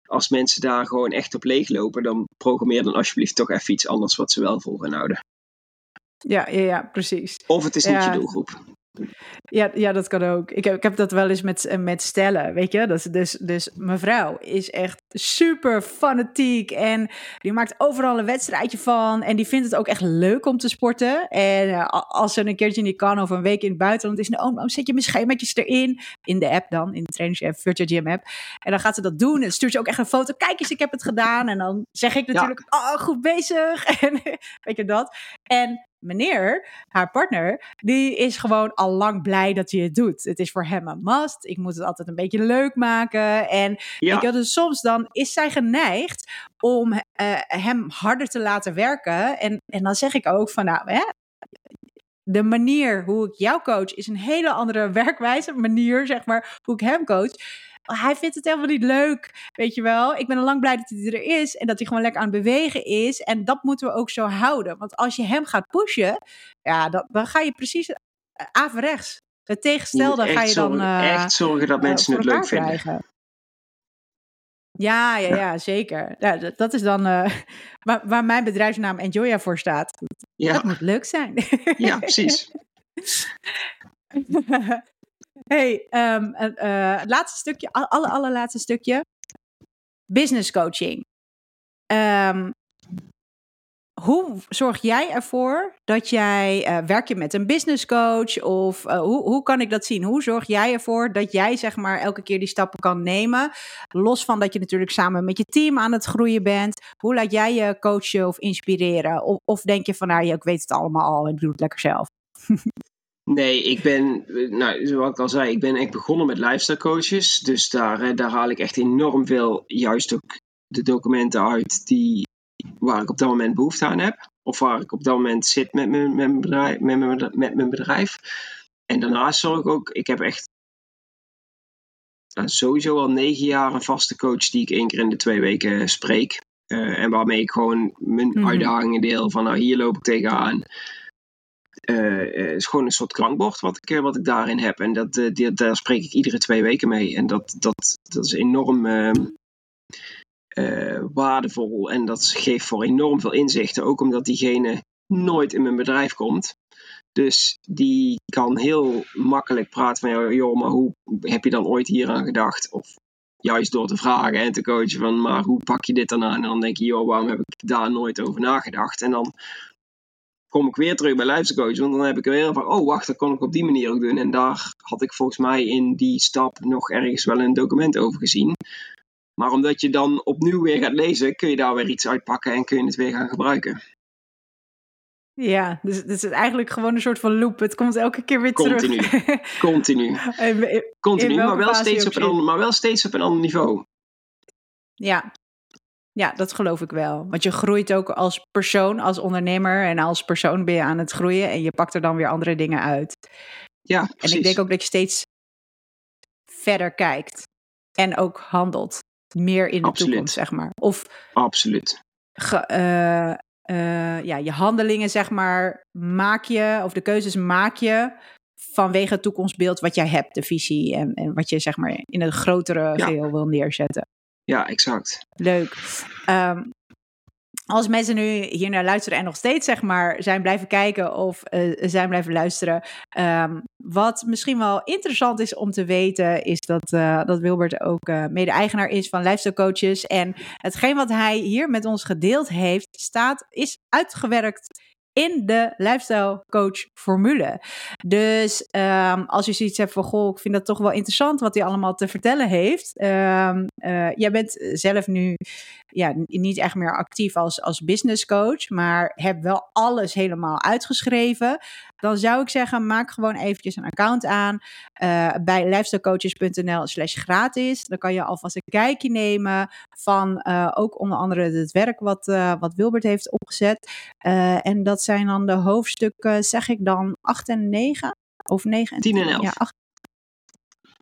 [SPEAKER 2] als mensen daar gewoon echt op leeglopen, dan programmeer dan alsjeblieft toch even iets anders wat ze wel vol gaan houden.
[SPEAKER 1] Ja, ja, ja, precies.
[SPEAKER 2] Of het is niet je doelgroep.
[SPEAKER 1] Ja, ja, dat kan ook. Ik heb, ik heb dat wel eens met, eh, met stellen, weet je. Dat, dus, dus mevrouw is echt super fanatiek en die maakt overal een wedstrijdje van. En die vindt het ook echt leuk om te sporten. En uh, als ze een keertje niet kan of een week in het buitenland is, nou, dan zet je mijn schemaatjes erin. In de app dan, in de trainings-app, Virtual Gym app. En dan gaat ze dat doen en stuurt ze ook echt een foto. Kijk eens, ik heb het gedaan. En dan zeg ik natuurlijk, oh, goed bezig. *laughs* En weet je dat. En meneer, haar partner, die is gewoon al lang blij dat hij het doet. Het is voor hem een must. Ik moet het altijd een beetje leuk maken. En ja. ik, dus soms dan is zij geneigd om uh, hem harder te laten werken. En, en dan zeg ik ook van nou, hè, de manier hoe ik jou coach is een hele andere *laughs* werkwijze, manier zeg maar, hoe ik hem coach hij vindt het helemaal niet leuk, weet je wel. Ik ben al lang blij dat hij er is en dat hij gewoon lekker aan het bewegen is. En dat moeten we ook zo houden. Want als je hem gaat pushen, ja, dan, dan ga je precies uh, averechts. Het tegenstelde ga je dan...
[SPEAKER 2] Uh, echt zorgen dat mensen het leuk vinden. Krijgen.
[SPEAKER 1] Ja, ja, ja, zeker. Ja, dat, dat is dan uh, *laughs* waar, waar, mijn bedrijfsnaam Enjoya voor staat. Ja. Dat moet leuk zijn.
[SPEAKER 2] Ja, precies. *laughs*
[SPEAKER 1] Hey, um, uh, het laatste stukje, alle, allerlaatste stukje. Business coaching. Um, hoe zorg jij ervoor dat jij, uh, werk je met een business coach of hoe, hoe kan ik dat zien? Hoe zorg jij ervoor dat jij zeg maar elke keer die stappen kan nemen? Los van dat je natuurlijk samen met je team aan het groeien bent. Hoe laat jij je coachen of inspireren? Of, of denk je van nou, ik weet het allemaal al en ik doe het lekker zelf? *laughs*
[SPEAKER 2] Nee, ik ben, nou, zoals ik al zei, ik ben echt begonnen met lifestyle coaches. Dus daar, daar haal ik echt enorm veel, juist ook de documenten uit die, waar ik op dat moment behoefte aan heb. Of waar ik op dat moment zit met mijn, met mijn, bedrijf, met mijn, met mijn bedrijf. En daarnaast zorg ik ook, ik heb echt nou, sowieso al negen jaar een vaste coach die ik één keer in de twee weken spreek. Uh, en waarmee ik gewoon mijn mm -hmm. uitdagingen deel van nou hier loop ik tegenaan. Uh, is gewoon een soort klankbord wat ik, wat ik daarin heb. En dat, daar spreek ik iedere twee weken mee. En dat, dat, dat is enorm uh, waardevol. En dat geeft voor enorm veel inzichten. Ook omdat diegene nooit in mijn bedrijf komt. Dus die kan heel makkelijk praten van, joh, maar hoe heb je dan ooit hier aan gedacht? Of juist door te vragen en te coachen van, maar hoe pak je dit dan aan? En dan denk je, joh, waarom heb ik daar nooit over nagedacht? En dan kom ik weer terug bij lijfscoach. Want dan heb ik weer van, oh wacht, dat kon ik op die manier ook doen. En daar had ik volgens mij in die stap nog ergens wel een document over gezien. Maar omdat je dan opnieuw weer gaat lezen, kun je daar weer iets uitpakken en kun je het weer gaan gebruiken.
[SPEAKER 1] Ja, dus het is eigenlijk gewoon een soort van loop. Het komt elke keer weer
[SPEAKER 2] Continu.
[SPEAKER 1] terug.
[SPEAKER 2] Continu. *laughs* Continu, maar wel, steeds op een ander, maar wel steeds op een ander niveau.
[SPEAKER 1] Ja, ja, dat geloof ik wel. Want je groeit ook als persoon, als ondernemer en als persoon ben je aan het groeien en je pakt er dan weer andere dingen uit.
[SPEAKER 2] Ja,
[SPEAKER 1] precies. En ik denk ook dat je steeds verder kijkt en ook handelt. Meer in de Absoluut. toekomst, zeg maar. Of
[SPEAKER 2] Absoluut.
[SPEAKER 1] Ge, uh, uh, ja, je handelingen, zeg maar, maak je, of de keuzes maak je vanwege het toekomstbeeld wat jij hebt, de visie en, en wat je zeg maar in een grotere geheel wil neerzetten.
[SPEAKER 2] Ja, exact.
[SPEAKER 1] Leuk. Um, als mensen nu hier naar luisteren en nog steeds zeg maar zijn blijven kijken of uh, zijn blijven luisteren, um, wat misschien wel interessant is om te weten, is dat, uh, dat Wilbert ook uh, mede-eigenaar is van Lifestyle Coaches. En hetgeen wat hij hier met ons gedeeld heeft, staat, is uitgewerkt in de lifestyle coach formule. Dus um, als je zoiets hebt van goh, ik vind dat toch wel interessant wat hij allemaal te vertellen heeft. Um, uh, jij bent zelf nu ja, niet echt meer actief als, als business coach, maar heb wel alles helemaal uitgeschreven. Dan zou ik zeggen, maak gewoon eventjes een account aan uh, bij lifestylecoaches.nl slash gratis. Dan kan je alvast een kijkje nemen van uh, ook onder andere het werk wat, wat Wilbert heeft opgezet. en dat zijn dan de hoofdstukken, zeg ik dan, 8 en 9? Of 9 en
[SPEAKER 2] 10 en 11.
[SPEAKER 1] Ja, 8.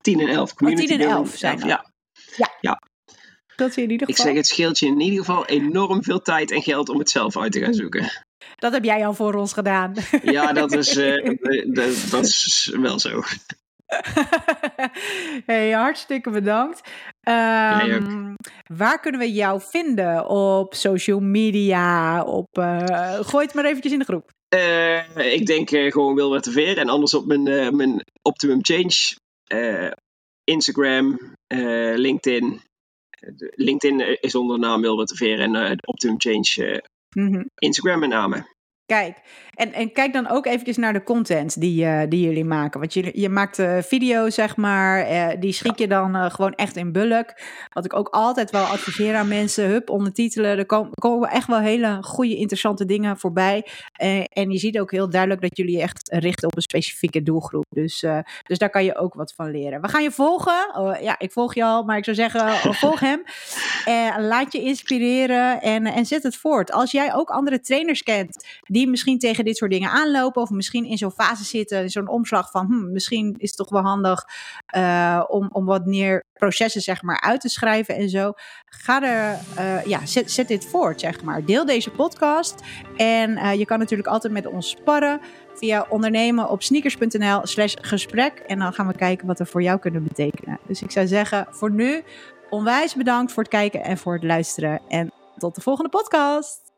[SPEAKER 2] 10 en 11. Community
[SPEAKER 1] oh, 10 en 11 zijn
[SPEAKER 2] ja.
[SPEAKER 1] ja.
[SPEAKER 2] ja.
[SPEAKER 1] Dat in ieder
[SPEAKER 2] ik
[SPEAKER 1] geval.
[SPEAKER 2] zeg, het scheelt je in ieder geval enorm veel tijd en geld om het zelf uit te gaan zoeken.
[SPEAKER 1] Dat heb jij al voor ons gedaan.
[SPEAKER 2] Ja, dat is, uh, *laughs* dat, dat is wel zo. *laughs*
[SPEAKER 1] hey, hartstikke bedankt. Um, waar kunnen we jou vinden? Op social media? Op, uh, gooi het maar eventjes in de groep.
[SPEAKER 2] Uh, ik denk uh, gewoon Wilbert de Veer. En anders op mijn, mijn Optimum Change. Instagram, LinkedIn. LinkedIn is onder de naam Wilbert de Veer. En Optimum Change
[SPEAKER 1] Mhm.
[SPEAKER 2] mm -hmm. Instagram met name.
[SPEAKER 1] Kijk, en, en kijk dan ook eventjes naar de content die, uh, die jullie maken. Want je, je maakt uh, video's, zeg maar, uh, die schik je dan gewoon echt in bulk. Wat ik ook altijd wel adviseer aan mensen, hup, ondertitelen. Er komen, komen echt wel hele goede, interessante dingen voorbij. en je ziet ook heel duidelijk dat jullie echt richten op een specifieke doelgroep. Dus, dus daar kan je ook wat van leren. We gaan je volgen. Oh, ja, ik volg je al, maar ik zou zeggen, *laughs* volg hem. laat je inspireren en, en zet het voort. Als jij ook andere trainers kent die die misschien tegen dit soort dingen aanlopen of misschien in zo'n fase zitten, zo'n omslag van hm, misschien is het toch wel handig uh, om, om wat meer processen zeg maar uit te schrijven en zo. Ga er, uh, ja, zet, zet dit voort zeg maar. Deel deze podcast en uh, je kan natuurlijk altijd met ons sparren via ondernemen op sneakers.nl slash gesprek en dan gaan we kijken wat er voor jou kunnen betekenen. Dus ik zou zeggen voor nu onwijs bedankt voor het kijken en voor het luisteren en tot de volgende podcast.